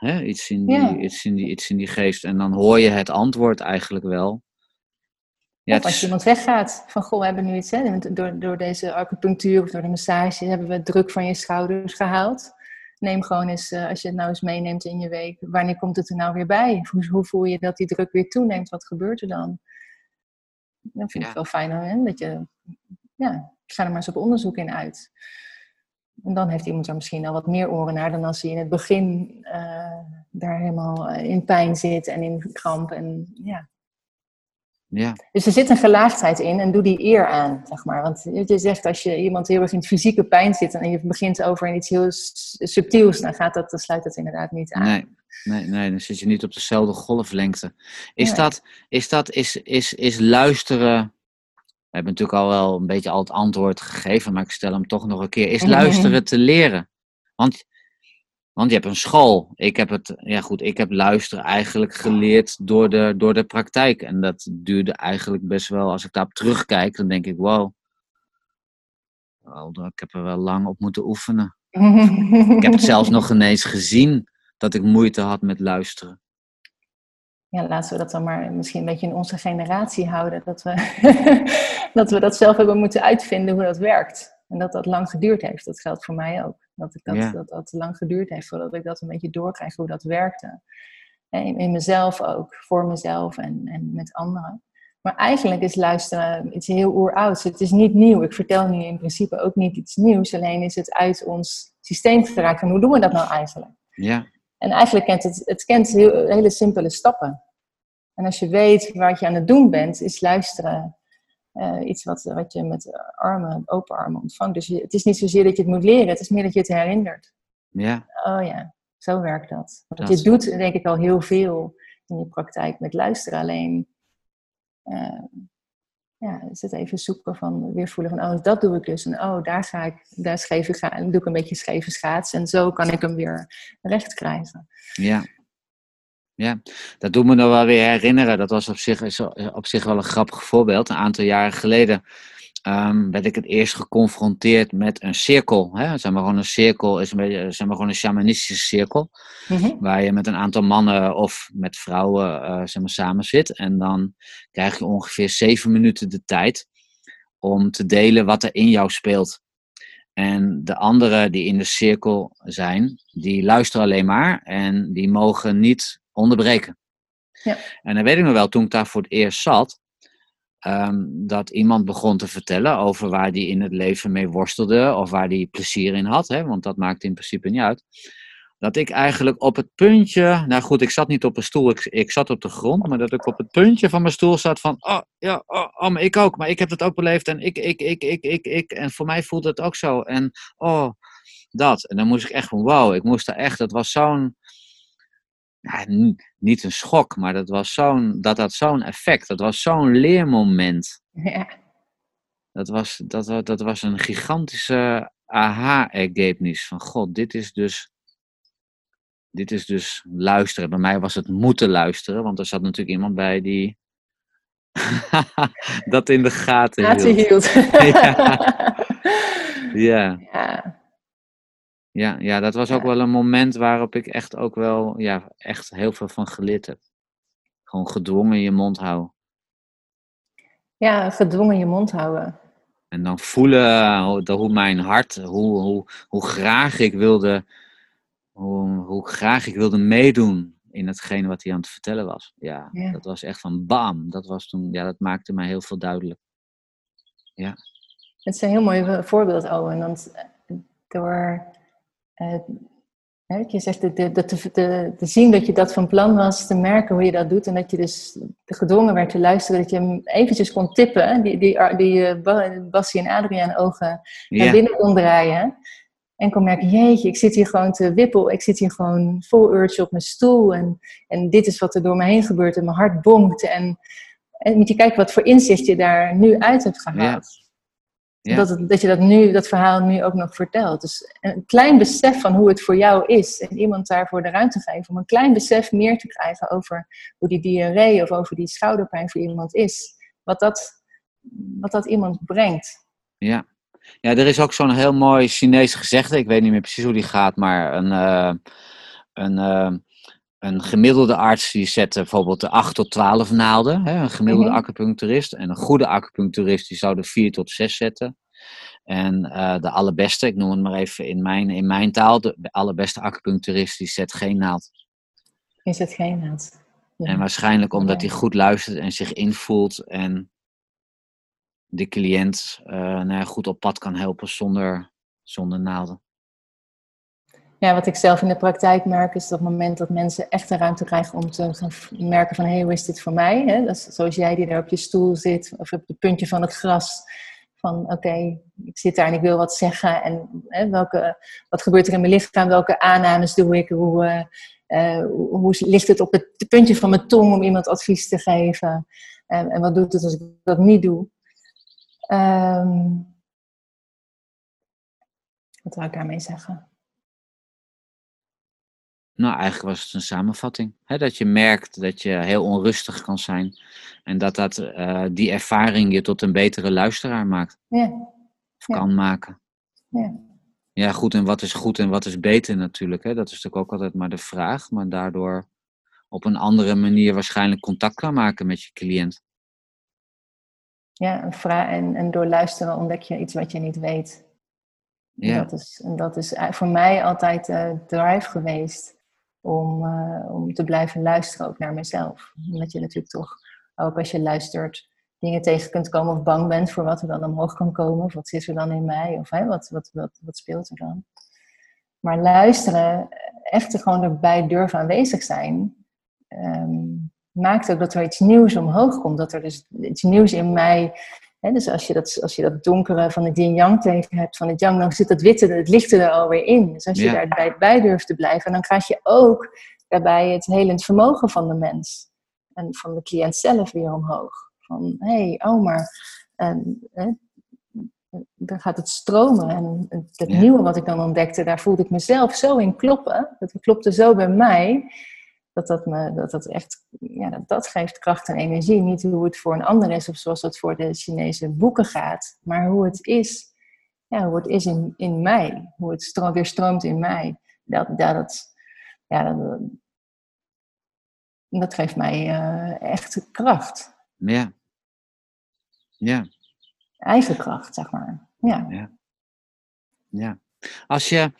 Hè? Iets, in die, iets, in die, iets in die geest. En dan hoor je het antwoord eigenlijk wel. Ja, of als iemand weggaat, van goh, we hebben nu iets, hè, door, door deze acupunctuur of door de massage hebben we druk van je schouders gehaald. Neem gewoon eens, uh, als je het nou eens meeneemt in je week, wanneer komt het er nou weer bij? Hoe, hoe voel je dat die druk weer toeneemt? Wat gebeurt er dan? Dat vind ik wel fijn, hè? dat je, ja, ga er maar eens op onderzoek in uit. En dan heeft iemand er misschien al wat meer oren naar dan als hij in het begin uh, daar helemaal eh, in pijn zit en in kramp. En, ja. Ja. Dus er zit een gelaagdheid in en doe die eer aan, zeg maar. Want je zegt als je iemand heel erg in fysieke pijn zit en je begint over iets heel subtiels, dan, gaat dat, dan sluit dat inderdaad niet aan. Nee, nee, nee dan zit je niet op dezelfde golflengte. Is dat, is dat, is, is, is luisteren we hebben natuurlijk al wel een beetje al het antwoord gegeven, maar ik stel hem toch nog een keer. Is luisteren te leren? Want, want je hebt een school. Ik heb het, ja goed, ik heb luisteren eigenlijk geleerd door de, door de praktijk. En dat duurde eigenlijk best wel, als ik daarop terugkijk, dan denk ik, wow. ik heb er wel lang op moeten oefenen. ik heb het zelfs nog ineens gezien dat ik moeite had met luisteren ja, laten we dat dan maar misschien een beetje in onze generatie houden. Dat we, dat we dat zelf hebben moeten uitvinden hoe dat werkt. En dat dat lang geduurd heeft. Dat geldt voor mij ook. Dat ik dat, dat, dat lang geduurd heeft voordat ik dat een beetje doorkrijg hoe dat werkte. In, in mezelf ook, voor mezelf en, en met anderen. Maar eigenlijk is luisteren iets heel oerouds. Het is niet nieuw. Ik vertel nu in principe ook niet iets nieuws. Alleen is het uit ons systeem geraakt. En hoe doen we dat nou eigenlijk? Ja. En eigenlijk kent het, het kent heel, hele simpele stappen. En als je weet wat je aan het doen bent, is luisteren uh, iets wat, wat je met armen, open armen ontvangt. Dus het is niet zozeer dat je het moet leren, het is meer dat je het herinnert. Ja. Oh ja, zo werkt dat. Want je doet denk ik al heel veel in je praktijk met luisteren. Alleen uh, ja, is het even zoeken van weer voelen van oh, dat doe ik dus. En oh, daar ga ik, daar scheve ga, doe ik een beetje scheve schaats. En zo kan ik hem weer recht krijgen. Ja. Ja, dat doet me nog wel weer herinneren. Dat was op zich, op zich wel een grappig voorbeeld. Een aantal jaren geleden um, werd ik het eerst geconfronteerd met een cirkel. Hè? Zeg maar gewoon een cirkel is een beetje, zeg maar gewoon een shamanistische cirkel. Mhm. Waar je met een aantal mannen of met vrouwen uh, zeg maar, samen zit. En dan krijg je ongeveer zeven minuten de tijd om te delen wat er in jou speelt. En de anderen die in de cirkel zijn, die luisteren alleen maar en die mogen niet onderbreken. Ja. En dan weet ik nog wel, toen ik daar voor het eerst zat, Ehm, dat iemand begon te vertellen over waar die in het leven mee worstelde of waar die plezier in had, hè, want dat maakt in principe niet uit. dat ik eigenlijk op het puntje, nou goed, ik zat niet op een stoel, ik, ik zat op de grond, maar dat ik op het puntje van mijn stoel zat van, oh ja, oh, oh, maar ik ook, maar ik heb het ook beleefd en ik, ik, ik, ik, ik, ik, en voor mij voelt het ook zo en oh, dat. En dan moest ik echt van, wow, ik moest daar echt, dat was zo'n, niet een schok, maar dat was zo'n, dat had zo'n effect, dat was zo'n leermoment. Ja. Dat was, dat, dat was een gigantische aha-ergebnis van, god, dit is dus dit is dus luisteren. Bij mij was het moeten luisteren, want er zat natuurlijk iemand bij die dat in de gaten hield. hield. ja. ja. ja. Ja, dat was ook wel een moment waarop ik echt ook wel, ja, echt heel veel van geleerd heb. Gewoon gedwongen je mond houden. Ja, gedwongen je mond houden. En dan voelen hoe mijn hart, hoe, hoe, hoe graag ik wilde hoe, hoe graag ik wilde meedoen in hetgene wat hij aan het vertellen was. Ja, dat was echt van bam. Dat was toen, ja, dat maakte mij heel veel duidelijk. Ja. Het is een heel mooi voorbeeld, Owen. Want door, je zegt, de, de, de, te zien dat je dat van plan was, te merken hoe je dat doet. En dat je dus gedwongen werd te luisteren, dat je hem eventjes kon tippen. Die, die, die uh, Bassie en Adriaan ogen naar binnen kon draaien. En kon merken, jeetje, ik zit hier gewoon te wippel. Ik zit hier gewoon vol urge op mijn stoel. En, en dit is wat er door me heen gebeurt. En mijn hart bonkt. En, en moet je kijken wat voor inzicht je daar nu uit hebt gehaald. Ja. Dat, het, dat je dat, nu, dat verhaal nu ook nog vertelt. Dus een klein besef van hoe het voor jou is. En iemand daarvoor de ruimte geven om een klein besef meer te krijgen over hoe die diarree of over die schouderpijn voor iemand is. Wat dat, wat dat iemand brengt. Ja, ja, er is ook zo'n heel mooi Chinees gezegde, ik weet niet meer precies hoe die gaat, maar een, uh, een, uh, een gemiddelde arts die zet bijvoorbeeld de 8 tot 12 naalden, hè, een gemiddelde mm acupuncturist. En een goede acupuncturist die zou de 4 tot 6 zetten. En uh, de allerbeste, ik noem het maar even in mijn, in mijn taal, de, allerbeste acupuncturist die zet geen naald. Die zet geen naald. En waarschijnlijk omdat hij goed luistert en zich invoelt en de cliënt uh, nou goed op pad kan helpen zonder, zonder naalden. Ja, wat ik zelf in de praktijk merk is dat het moment dat mensen echt de ruimte krijgen om te merken van hé, hey, hoe is dit voor mij? Dat is zoals jij die daar op je stoel zit of op het puntje van het gras. Van oké, ik zit daar en ik wil wat zeggen. En welke, wat gebeurt er in mijn lichaam? Welke aannames doe ik? Hoe, uh, hoe ligt het op het puntje van mijn tong om iemand advies te geven? En, wat doet het als ik dat niet doe? Um, wat wil ik daarmee zeggen? Nou, eigenlijk was het een samenvatting. Dat je merkt dat je heel onrustig kan zijn. En dat, dat uh, die ervaring je tot een betere luisteraar maakt. Ja. Of kan maken. Ja. Ja, goed. En wat is goed en wat is beter natuurlijk. Hè? Dat is natuurlijk ook altijd maar de vraag. Maar daardoor op een andere manier waarschijnlijk contact kan maken met je cliënt. Ja, een vraag, en, en door luisteren ontdek je iets wat je niet weet. Ja. Dat, is, en dat is voor mij altijd de drive geweest om, uh, om te blijven luisteren ook naar mezelf. Omdat je natuurlijk toch, ook als je luistert, dingen tegen kunt komen of bang bent voor wat er dan omhoog kan komen. Of wat zit er dan in mij? Of wat, wat, wat, wat speelt er dan? Maar luisteren, echt er gewoon erbij durven aanwezig zijn, um, maakt ook dat er iets nieuws omhoog komt. Dat er dus iets nieuws in mij. Dus als je, dat, als je dat donkere van het yin-yang tegen hebt, van het yang, dan zit dat witte, het lichte er alweer in. Dus als je ja. daarbij bij durft te blijven, dan krijg je ook daarbij het helend vermogen van de mens. En van de cliënt zelf weer omhoog. Van, hé, hey, oh maar, en, hè, dan gaat het stromen. En het nieuwe wat ik dan ontdekte, daar voelde ik mezelf zo in kloppen. Dat klopte zo bij mij dat dat, me, dat, dat echt, ja, dat, dat geeft kracht en energie. Niet hoe het voor een ander is of zoals dat voor de Chinese boeken gaat, maar hoe het is, ja, hoe het is in, in mij, hoe het stroom, weer stroomt in mij. Dat, dat, dat, ja, dat, dat geeft mij uh, echt kracht. Ja. Ja. Eigen kracht, zeg maar. Ja. Ja. ja. Als je,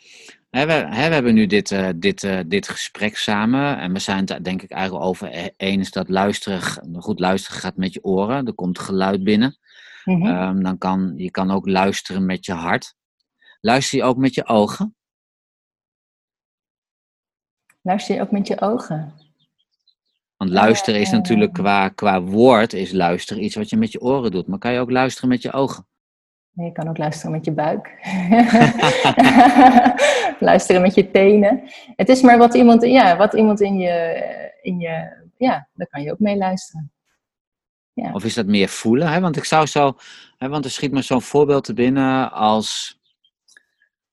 we, we, hebben nu dit, uh, dit, uh, dit gesprek samen en we zijn het denk ik eigenlijk over e-, eens dat luisteren, goed luisteren gaat met je oren. Er komt geluid binnen. Mm -hmm. um, dan kan, je kan ook luisteren met je hart. Luister je ook met je ogen? Luister je ook met je ogen? Want luisteren is natuurlijk qua, qua woord, is luisteren iets wat je met je oren doet. Maar kan je ook luisteren met je ogen? Je kan ook luisteren met je buik. luisteren met je tenen. Het is maar wat iemand, ja, wat iemand in je, in je. Ja, daar kan je ook mee luisteren. Ja. Of is dat meer voelen? Hè? Want ik zou zo. Hè, want er schiet me zo'n voorbeeld te binnen als.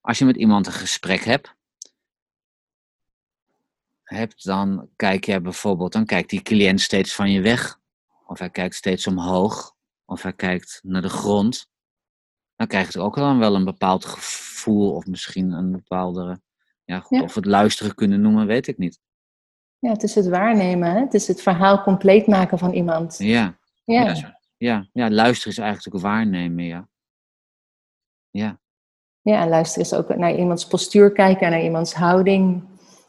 Als je met iemand een gesprek hebt. Hebt, dan kijk je bijvoorbeeld, dan kijkt die cliënt steeds van je weg. Of hij kijkt steeds omhoog. Of hij kijkt naar de grond dan krijg je ook dan wel een bepaald gevoel of misschien een bepaalde, ja, of het luisteren kunnen noemen, weet ik niet. Ja, het is het waarnemen, hè? het is het verhaal compleet maken van iemand. Ja, ja. ja, ja, luisteren is eigenlijk ook waarnemen, ja. Ja. Ja, en luisteren is ook naar iemands postuur kijken, naar iemands houding.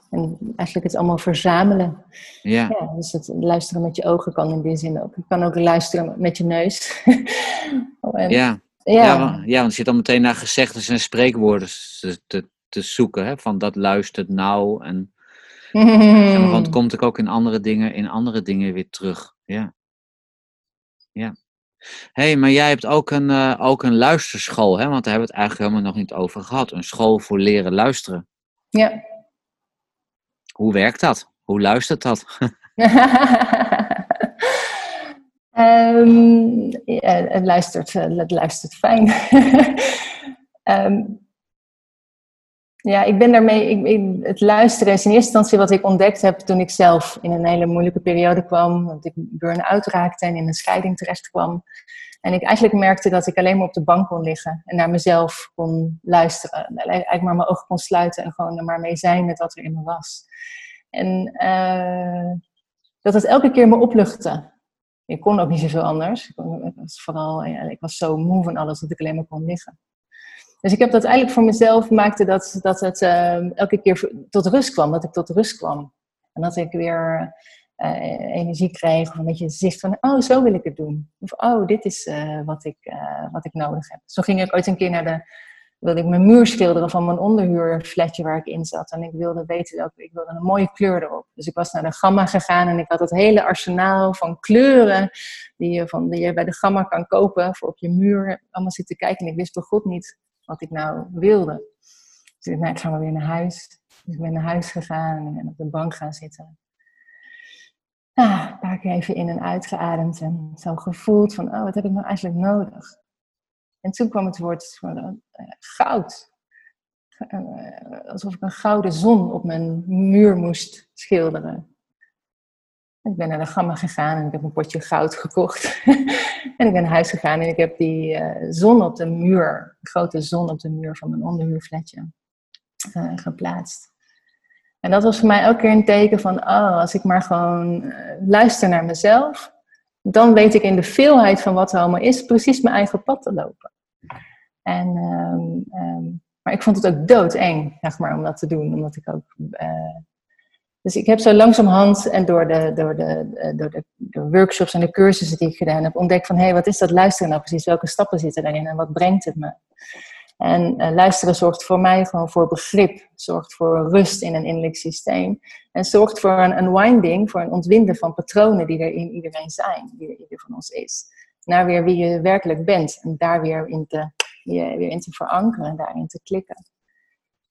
En eigenlijk het allemaal verzamelen. Ja. ja. dus het luisteren met je ogen kan in die zin ook. Je kan ook luisteren met je neus. en, ja. Ja. Ja, want je zit dan meteen naar gezegdes en spreekwoorden te, te, te zoeken. Hè? Van dat luistert nou. En, en want komt ik ook in andere dingen, in andere dingen weer terug. Ja. Ja. Hé, hey, maar jij hebt ook een, uh, ook een luisterschool, hè? Want daar hebben we het eigenlijk helemaal nog niet over gehad. Een school voor leren luisteren. Ja. Hoe werkt dat? Hoe luistert dat? Um, het, luistert, eh, het fijn. um, ja, ik ben daarmee. Ik, het luisteren is in eerste instantie wat ik ontdekt heb toen ik zelf in een hele moeilijke periode kwam. Want ik burn-out raakte en in een scheiding terecht kwam. En ik eigenlijk merkte dat ik alleen maar op de bank kon liggen en naar mezelf kon luisteren. Eigenlijk maar mijn ogen kon sluiten en gewoon er maar mee zijn met wat er in me was. En uh, dat het elke keer me opluchtte ik kon ook niet zoveel anders. Ik, was vooral, ja, ik was zo moe van alles dat ik alleen maar kon liggen. Dus ik heb dat eigenlijk voor mezelf maakte dat, dat het uh, elke keer tot rust kwam, dat ik tot rust kwam. En dat ik weer uh, energie kreeg, of een beetje zicht van, oh, zo wil ik het doen. Of, oh, dit is uh, wat, ik, wat ik nodig heb. Zo ging ik ooit een keer naar de wilde ik mijn muur schilderen van mijn onderhuurflatje waar ik in zat. En ik wilde weten dat ik wilde een mooie kleur erop. Dus ik was naar de Gamma gegaan en ik had het hele arsenaal van kleuren die je, van, die je bij de Gamma kan kopen voor op je muur. Allemaal zitten kijken en ik wist bij God niet wat ik nou wilde. Dus ik nou, ik ga maar weer naar huis. Dus ik ben naar huis gegaan en op de bank gaan zitten. Ah, een paar keer even in en uitgeademd en zo gevoeld van, oh, wat heb ik nou eigenlijk nodig? En toen kwam het woord uh, goud. Uh, alsof ik een gouden zon op mijn muur moest schilderen. Ik ben naar de gamma gegaan en ik heb een potje goud gekocht. en ik ben naar huis gegaan en ik heb die uh, zon op de muur, een grote zon op de muur van mijn onderhuurflatje, geplaatst. En dat was voor mij elke keer een teken van, oh, als ik maar gewoon luister naar mezelf, dan weet ik in de veelheid van wat er allemaal is, precies mijn eigen pad te lopen. En, ehm, ehm, maar ik vond het ook doodeng, zeg maar, om dat te doen. Omdat ik ook. Uh, dus ik heb zo langzamerhand en door de, door, de, eh, door, de, de workshops en de cursussen die ik gedaan heb, ontdekt van hé, hey, wat is dat luisteren nou precies? Welke stappen zitten daarin en wat brengt het me? En uh, luisteren zorgt voor mij gewoon voor begrip, zorgt voor rust in een innerlijk systeem. En zorgt voor een unwinding, voor een ontwinden van patronen die er in iedereen zijn, die er ieder van ons is. Naar weer wie je werkelijk bent en daar weer in te, je, weer in te verankeren en daarin te klikken.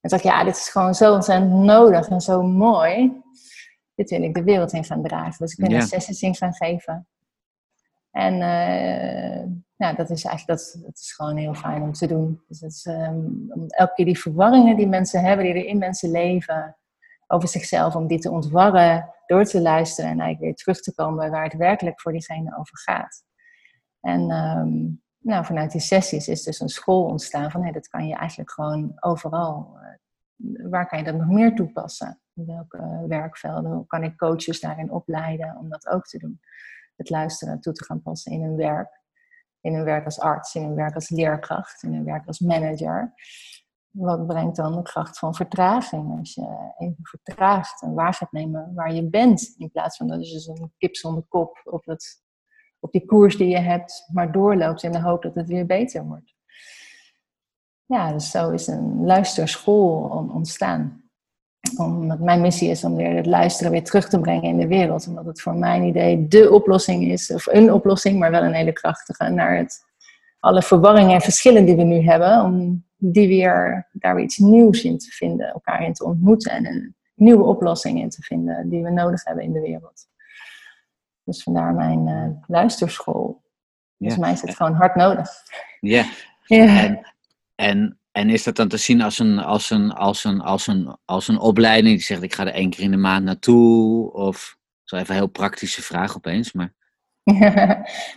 En dacht ik, ja, dit is gewoon zo ontzettend nodig en zo mooi. Dit wil ik de wereld in gaan dragen. Dus ik ben ja. er sessies in gaan geven. En uh, ja, dat is eigenlijk dat, dat is gewoon heel fijn om te doen. Dus het is, um, elke keer die verwarringen die mensen hebben, die er in mensen leven, over zichzelf, om die te ontwarren door te luisteren en eigenlijk weer terug te komen waar het werkelijk voor diegene over gaat. En um, nou, vanuit die sessies is dus een school ontstaan van hey, dat kan je eigenlijk gewoon overal. Uh, waar kan je dat nog meer toepassen? In welke werkvelden? Hoe kan ik coaches daarin opleiden om dat ook te doen? Het luisteren toe te gaan passen in hun werk in hun werk als arts, in hun werk als leerkracht, in hun werk als manager. Wat brengt dan de kracht van vertraging? Als je even vertraagt en waar gaat nemen waar je bent, in plaats van dat je dus een kip zonder kop op, het, op die koers die je hebt, maar doorloopt in de hoop dat het weer beter wordt. Ja, dus zo is een luisterschool ontstaan. Omdat mijn missie is om weer het luisteren weer terug te brengen in de wereld. Omdat het voor mijn idee de oplossing is, of een oplossing, maar wel een hele krachtige, naar het, alle verwarringen en verschillen die we nu hebben, om die weer, daar weer iets nieuws in te vinden, elkaar in te ontmoeten en een nieuwe oplossing in te vinden die we nodig hebben in de wereld. Dus vandaar mijn uh, luisterschool. Dus mij is het gewoon hard nodig. Ja. ja. En, en, en is dat dan te zien als een, als, een, als, een, als, een, als een opleiding die zegt ik ga er één keer in de maand naartoe? Of, zo even een heel praktische vraag opeens, maar...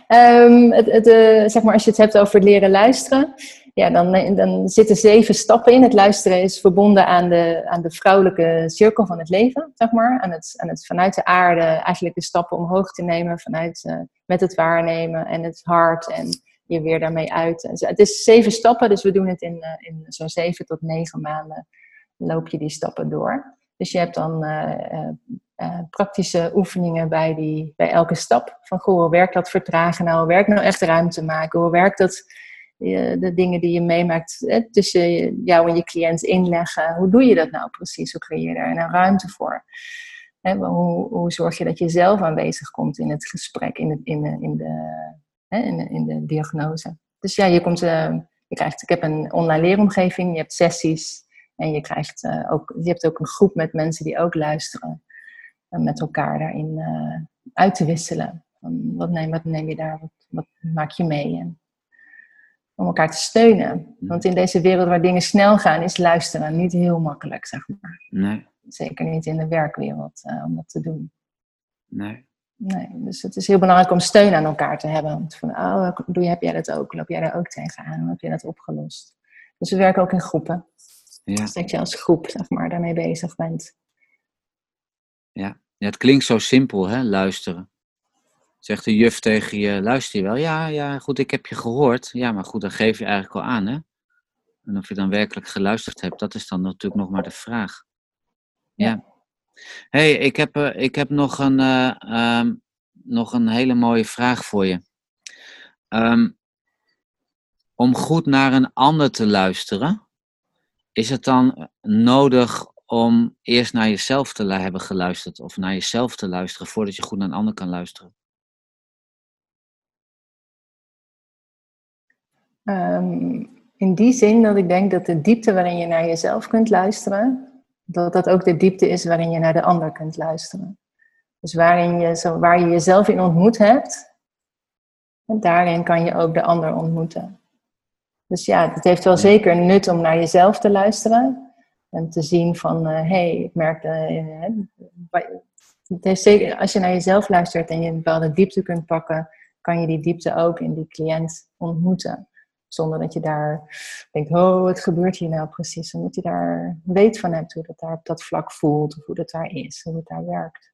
um, het, het, uh, zeg maar als je het hebt over leren luisteren, ja, dan, dan zitten zeven stappen in. Het luisteren is verbonden aan de, aan de vrouwelijke cirkel van het leven, zeg maar. Aan het, aan het vanuit de aarde eigenlijk de stappen omhoog te nemen, vanuit, uh, met het waarnemen en het hart en je weer daarmee uit. Het is zeven stappen, dus we doen het in, uh, in zo'n zeven tot negen maanden loop je die stappen door. Dus je hebt dan uh, praktische oefeningen bij, die, bij elke stap. Van goh, hoe werkt dat vertragen nou? Hoe werkt nou echt ruimte maken? Hoe werkt dat de dingen die je meemaakt tussen jou en je cliënt inleggen. Hoe doe je dat nou precies? Hoe creëer je daar een ruimte voor? Hoe, hoe, zorg je dat je zelf aanwezig komt in het gesprek, in, het, in, de, in, de, hè, in, de, in de diagnose? Dus ja, je, komt, uh, je krijgt, ik heb een online leeromgeving, je hebt sessies en je, krijgt, uh, ook, je hebt ook een groep met mensen die ook luisteren. En met elkaar daarin uit te wisselen. Wat neem, wat neem je daar, wat, wat maak je mee? En om elkaar te steunen. Want in deze wereld waar dingen snel gaan, is luisteren niet heel makkelijk, zeg maar. Nee. Zeker niet in de werkwereld uh, om dat te doen. Nee. Nee, dus het is heel belangrijk om steun aan elkaar te hebben. Van, oh, doe, heb jij dat ook? Loop jij daar ook tegenaan? Hoe heb je dat opgelost? Dus we werken ook in groepen. Ja. Dus dat je als groep, zeg maar, daarmee bezig bent. Ja, ja het klinkt zo simpel, hè, luisteren. Zegt de juf tegen je, luister je wel? Ja, ja, goed, ik heb je gehoord. Ja, maar goed, dan geef je eigenlijk al aan, hè? En of je dan werkelijk geluisterd hebt, dat is dan natuurlijk nog maar de vraag. Ja. Hey, ik heb, uh, ik heb nog, een, uh, um, nog een hele mooie vraag voor je. Um, om goed naar een ander te luisteren, is het dan nodig om eerst naar jezelf te hebben geluisterd of naar jezelf te luisteren voordat je goed naar een ander kan luisteren? Um, in die zin dat ik denk dat de diepte waarin je naar jezelf kunt luisteren, dat dat ook de diepte is waarin je naar de ander kunt luisteren. Dus waarin je, zo, waar je jezelf in ontmoet hebt, en daarin kan je ook de ander ontmoeten. Dus ja, het heeft wel zeker nut om naar jezelf te luisteren. En te zien van, hé, uh, hey, ik merk, uh, het heeft zeker, als je naar jezelf luistert en je een bepaalde diepte kunt pakken, kan je die diepte ook in die cliënt ontmoeten. Zonder dat je daar denkt, oh, wat gebeurt hier nou precies? Omdat je daar weet van hebt hoe dat daar op dat vlak voelt, of hoe dat daar is, hoe het daar werkt.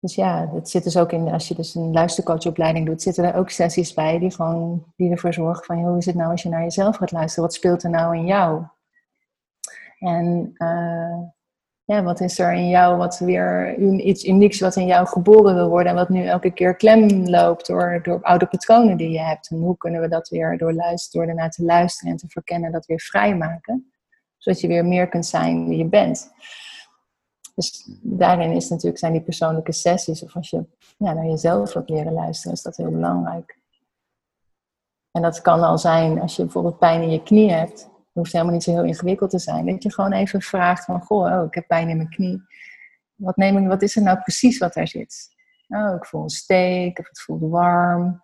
Dus ja, het zit dus ook in, als je dus een luistercoachopleiding doet, zitten er ook sessies bij die gewoon, die ervoor zorgen van, hoe is het nou als je naar jezelf gaat luisteren? Wat speelt er nou in jou? En uh, ja, wat is er in jou wat weer iets unieks wat in jou geboren wil worden en wat nu elke keer klem loopt door, door oude patronen die je hebt. En hoe kunnen we dat weer door, luisteren, door ernaar te luisteren en te verkennen, dat weer vrijmaken. Zodat je weer meer kunt zijn wie je bent. Dus daarin is natuurlijk, zijn die persoonlijke sessies, of als je naar jezelf wilt leren luisteren, is dat heel belangrijk. En dat kan al zijn als je bijvoorbeeld pijn in je knie hebt hoeft helemaal niet zo heel ingewikkeld te zijn. Dat je gewoon even vraagt van, goh, oh, ik heb pijn in mijn knie. Wat, neem ik, wat is er nou precies wat daar zit? Oh, ik voel een steek, of het voelt warm.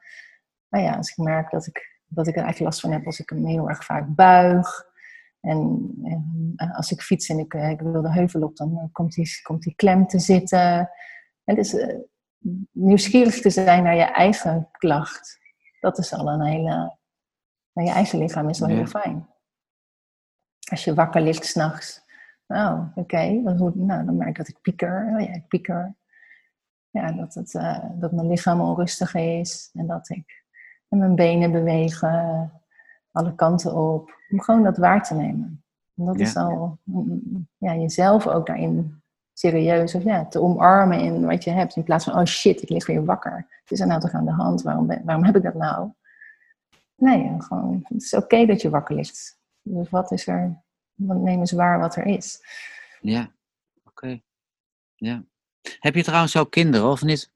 Nou ja, als ik merk dat ik, dat ik er eigenlijk last van heb als ik hem heel erg vaak buig. En, en als ik fiets en ik, eh, ik, wil de heuvel op, dan eh, komt die, komt die klem te zitten. En dus uh, nieuwsgierig te zijn naar je eigen klacht, dat is al een hele... Naar je eigen lichaam is wel heel fijn. Als je wakker ligt s'nachts. Oh, oké. Okay. Nou, dan merk ik dat ik pieker. Oh ja, ik pieker. Ja, dat, het, uh, dat mijn lichaam onrustig is. En dat ik en mijn benen bewegen. Alle kanten op. Om gewoon dat waar te nemen. En dat is al mm, mm, ja, jezelf ook daarin serieus of ja, te omarmen in wat je hebt. In plaats van, oh shit, ik lig weer wakker. Het is er nou toch aan de hand? Waarom, waarom heb ik dat nou? Nee, gewoon, het is oké dat je wakker ligt. Dus wat is er, wat nemen ze waar wat er is. Ja, oké. Ja. Heb je trouwens ook kinderen of niet?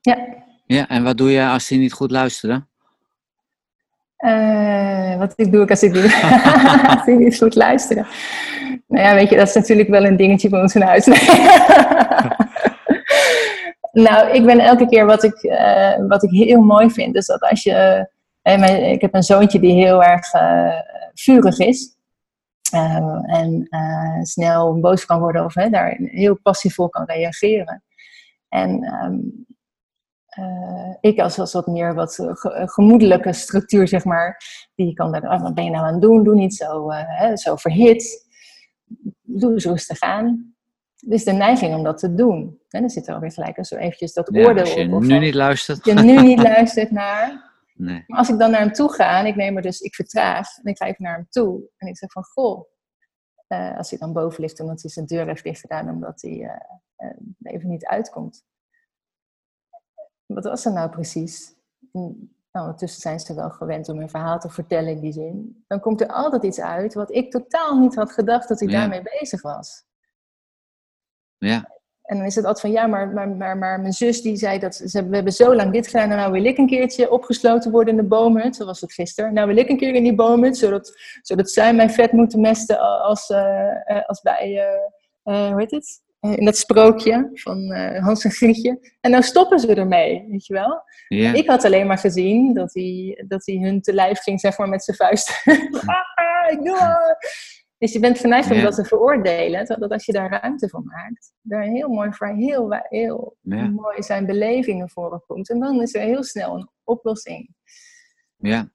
Ja. Ja, en wat doe je als die niet goed luisteren? Uh, wat ik doe als ik, als ik niet goed luisteren. Nou ja, weet je, dat is natuurlijk wel een dingetje voor ons in huis. nou, ik ben elke keer wat ik, uh, wat ik heel mooi vind, is dat als je. Mijn, ik heb een zoontje die heel erg vurig is. en snel boos kan worden of daar heel passievol kan reageren. En um, uh, ik als, als wat meer wat gemoedelijke structuur, zeg maar, die kan dan, oh, wat ben je nou aan het doen? Doe niet zo, hè, zo verhit. Doe eens rustig aan. Dus de neiging om dat te doen. En dan zit er alweer gelijk zo eventjes dat ja, oordeel als je op. nu niet luistert. Als je nu niet luistert naar. Nee. Maar als ik dan naar hem toe ga en ik neem er dus, ik vertraag en ik ga even naar hem toe en ik zeg van goh, uh, als hij dan boven ligt omdat hij zijn deur heeft dicht gedaan omdat hij even niet uitkomt wat was er nou precies? Nou, ondertussen zijn ze wel gewend om een verhaal te vertellen in die zin. Dan komt er altijd iets uit wat ik totaal niet had gedacht dat hij Ja. daarmee bezig was. Ja, En dan is het altijd van, ja, maar, maar, maar, maar mijn zus die zei dat ze, we hebben zo lang dit gedaan en nou wil ik een keertje opgesloten worden in de boomhut. Zo was het gisteren. Nou wil ik een keer in die boomhut, zodat, zodat zij mijn vet moeten mesten als, eh, als bij, eh, hoe heet het? In dat sprookje van Hans en Grietje. En nou stoppen ze ermee, weet je wel? ja, Ik had alleen maar gezien dat hij, dat hij hun te lijf ging, zeg maar, met zijn vuist. ah, ik doe. Dus je bent verneigd om Ja. dat te veroordelen. Terwijl dat als je daar ruimte voor maakt, daar een heel mooi, voor heel, heel ja, mooi zijn belevingen voorkomt. En dan is er heel snel een oplossing. ja.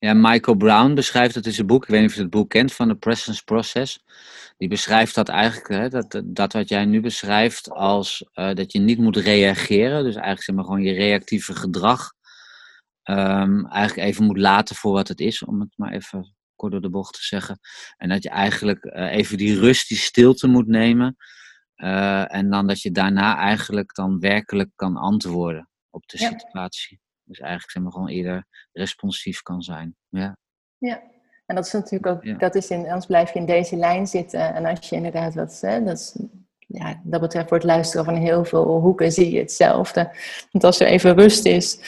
Ja, Michael Brown beschrijft het in zijn boek. Ik weet niet of je het boek kent van The Presence Process. Die beschrijft dat eigenlijk, hè, dat, dat wat jij nu beschrijft, als eh, dat je niet moet reageren. Dus eigenlijk zeg maar gewoon je reactieve gedrag. ehm, eigenlijk even moet laten voor wat het is, om het maar even kort door de bocht te zeggen. En dat je eigenlijk eh, even die rust, die stilte moet nemen. eh, en dan dat je daarna eigenlijk dan werkelijk kan antwoorden op de Ja. situatie. Dus eigenlijk zeg maar gewoon eerder responsief kan zijn. Ja, Ja. En dat is natuurlijk ook, Ja. dat is in, anders blijf je in deze lijn zitten. En als je inderdaad wat, hè, dat is, ja, dat betreft voor het luisteren van heel veel hoeken zie je hetzelfde. Want als er even rust is,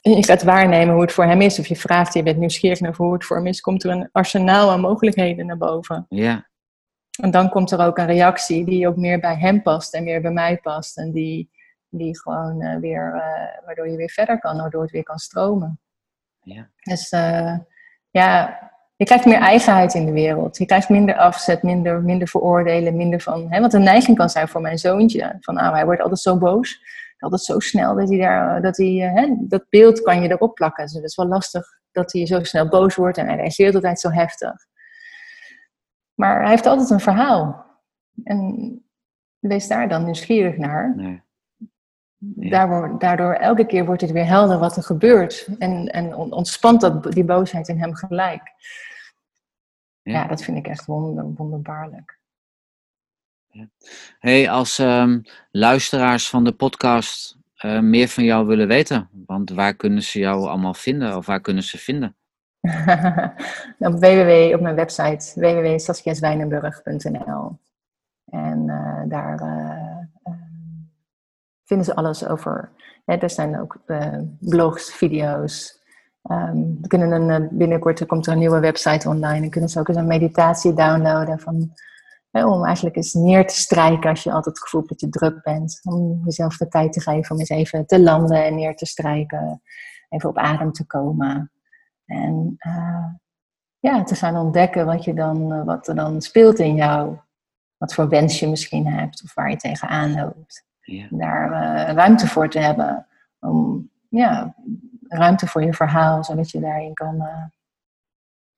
je gaat waarnemen hoe het voor hem is, of je vraagt, je bent nieuwsgierig naar hoe het voor hem is, komt er een arsenaal aan mogelijkheden naar boven. ja, En dan komt er ook een reactie die ook meer bij hem past en meer bij mij past. En die, die gewoon eh, weer, eh, waardoor je weer verder kan, waardoor het weer kan stromen. ja, Dus eh, ja, je krijgt meer eigenheid in de wereld. Je krijgt minder afzet, minder, minder veroordelen, minder van... Hè, wat een neiging kan zijn voor mijn zoontje. Van, ah, hij wordt altijd zo boos. Altijd zo snel dat hij daar... Dat, hij, eh, hè, dat beeld kan je erop plakken. Dus het is wel lastig dat hij zo snel boos wordt. En hij reageert altijd zo heftig. Maar hij heeft altijd een verhaal. En wees daar dan nieuwsgierig naar. nee. Ja. Daardoor, daardoor elke keer wordt het weer helder wat er gebeurt. En, en on- ontspant dat, die boosheid in hem gelijk. Ja. Ja, dat vind ik echt wonder, wonderbaarlijk. Hey, als ehm, luisteraars van de podcast eh, meer van jou willen weten, want waar kunnen ze jou allemaal vinden of waar kunnen ze vinden? op www, op mijn website www.saskiaswijnenburg.nl En eh, daar eh, vinden ze alles over. Er zijn ook blogs, video's. Ehm, we kunnen een, binnenkort komt er een nieuwe website online. En kunnen ze ook eens een meditatie downloaden. Van, hè, om eigenlijk eens neer te strijken als je altijd het gevoel dat je druk bent. Om jezelf de tijd te geven om eens even te landen en neer te strijken. Even op adem te komen. En eh, ja, te gaan ontdekken wat, je dan, eh, wat er dan speelt in jou. Wat voor wens je misschien hebt of waar je tegenaan loopt. Ja, Daar eh, ruimte voor te hebben. Om, ja, ruimte voor je verhaal, zodat je daarin kan,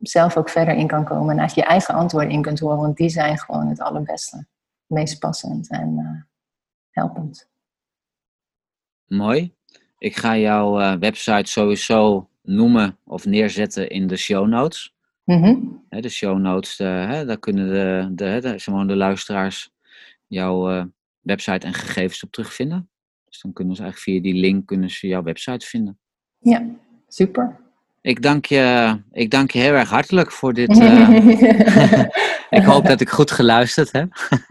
zelf ook verder in kan komen. En eigenlijk je eigen antwoorden in kunt horen, want die zijn gewoon het allerbeste. Het meest passend en eh, helpend. mooi. Ik ga jouw eh, website sowieso noemen of neerzetten in de show notes. Mhm. Hè, de show notes, daar kunnen de, de, de, de luisteraars jouw eh, website en gegevens op terugvinden. Dus dan kunnen ze eigenlijk via die link kunnen ze jouw website vinden. Ja, super. Ik dank je, ik dank je heel erg hartelijk voor dit. Uh, ik hoop dat ik goed geluisterd heb.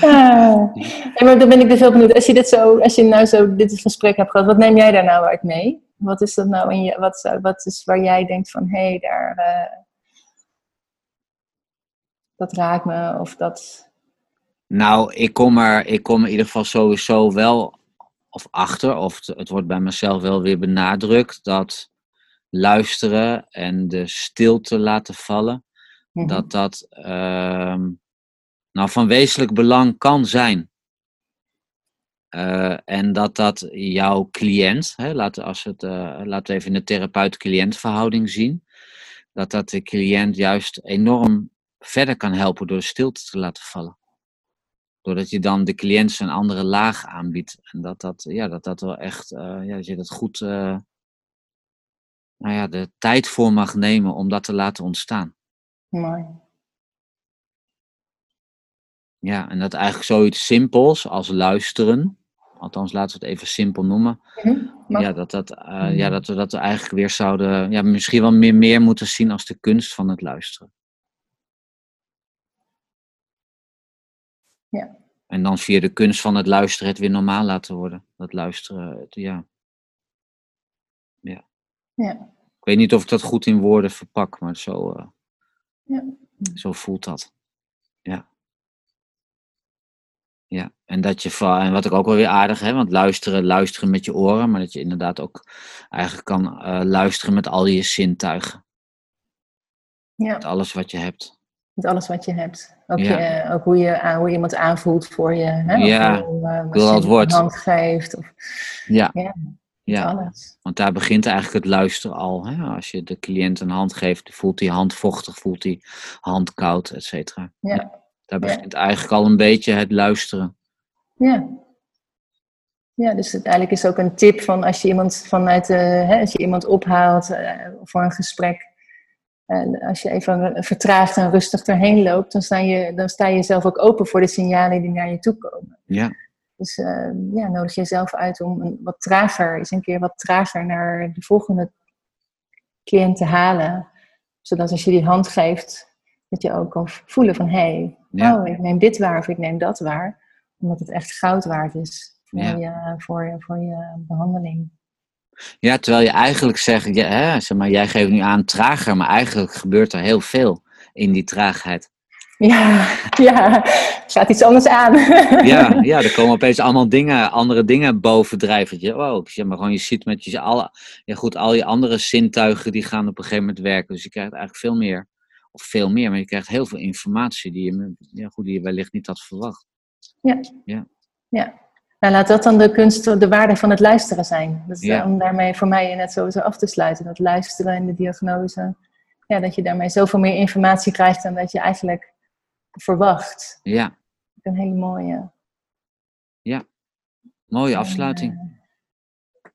ja, maar dan ben ik dus heel benieuwd. Als je, dit zo, als je nou zo dit gesprek hebt gehad, wat neem jij daar nou uit mee? Wat is dat nou in je, wat, wat is waar jij denkt van hé, hey, daar. Uh, dat raakt me of dat. Nou, ik kom er, ik kom in ieder geval sowieso wel of achter, of het wordt bij mezelf wel weer benadrukt, dat luisteren en de stilte laten vallen, mhm. dat dat uh, nou van wezenlijk belang kan zijn. Uh, en dat dat jouw cliënt, hè, laten, als het, uh, laten we even in de therapeut-cliënt verhouding zien, dat dat de cliënt juist enorm verder kan helpen door de stilte te laten vallen. Doordat je dan de cliënt een andere laag aanbiedt. En dat dat, ja, dat, dat wel echt, uh, ja, dat je dat goed, nou ja, de tijd voor mag nemen om dat te laten ontstaan. Mooi. Ja, en dat eigenlijk zoiets simpels als luisteren, althans laten we het even simpel noemen, mm ja, dat, dat, uh, ja, dat we dat eigenlijk weer zouden, ja, misschien wel meer, meer moeten zien als de kunst van het luisteren. Ja. En dan via de kunst van het luisteren het weer normaal laten worden. Dat luisteren, het, ja. Ja. Ik weet niet of ik dat goed in woorden verpak, maar zo, uh, ja. zo voelt dat. Ja. Ja, en dat je en wat ik ook wel weer aardig heb, want luisteren, luisteren met je oren, maar dat je inderdaad ook eigenlijk kan uh, luisteren met al je zintuigen. Ja. Met alles wat je hebt. Met alles wat je hebt. Ook, je, ook hoe, je, hoe iemand aanvoelt voor je. Hè? Ja, hoe, uh, wil het woord. hand geeft. Of, ja. ja, ja. alles. Want daar begint eigenlijk het luisteren al. Hè? Als je de cliënt een hand geeft, voelt die hand vochtig, voelt die hand koud, et cetera. Ja. Daar begint eigenlijk al een beetje het luisteren. Ja. Ja, dus het, eigenlijk is ook een tip van als je iemand vanuit de, hè, als je iemand ophaalt uh, voor een gesprek, en als je even vertraagd en rustig erheen loopt, dan sta, je, dan sta je zelf ook open voor de signalen die naar je toe komen. Ja. Dus uh, ja, nodig jezelf uit om een, wat trager, eens een keer wat trager naar de volgende cliënt te halen. Zodat als je die hand geeft, dat je ook kan voelen van hé, hey, ja. oh, ik neem dit waar of ik neem dat waar. Omdat het echt goud waard is voor, Ja. je, voor, je, voor je behandeling. Ja, terwijl je eigenlijk zegt, ja, hè, zeg maar, jij geeft nu aan trager, maar eigenlijk gebeurt er heel veel in die traagheid. Ja, ja, gaat iets anders aan. Ja, ja, er komen opeens allemaal dingen, andere dingen bovendrijven. Je, wow, zeg maar, gewoon, je ziet met je, alle, ja goed, al je andere zintuigen die gaan op een gegeven moment werken. Dus je krijgt eigenlijk veel meer, of veel meer, maar je krijgt heel veel informatie die je, ja, goed, die je wellicht niet had verwacht. Ja. Ja. ja. Nou, laat dat dan de kunst, de waarde van het luisteren zijn. Dus Ja. om daarmee voor mij net sowieso af te sluiten. Dat luisteren en de diagnose. Ja, dat je daarmee zoveel meer informatie krijgt dan dat je eigenlijk verwacht. Ja, Een hele mooie. mooie afsluiting. eh,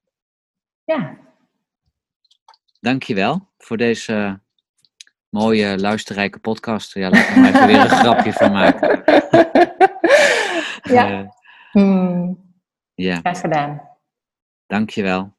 ja, Dankjewel voor deze mooie, luisterrijke podcast. Ja, laat er maar even weer een grapje van maken. ja. Eh, Hmm, ja, graag gedaan. dankjewel.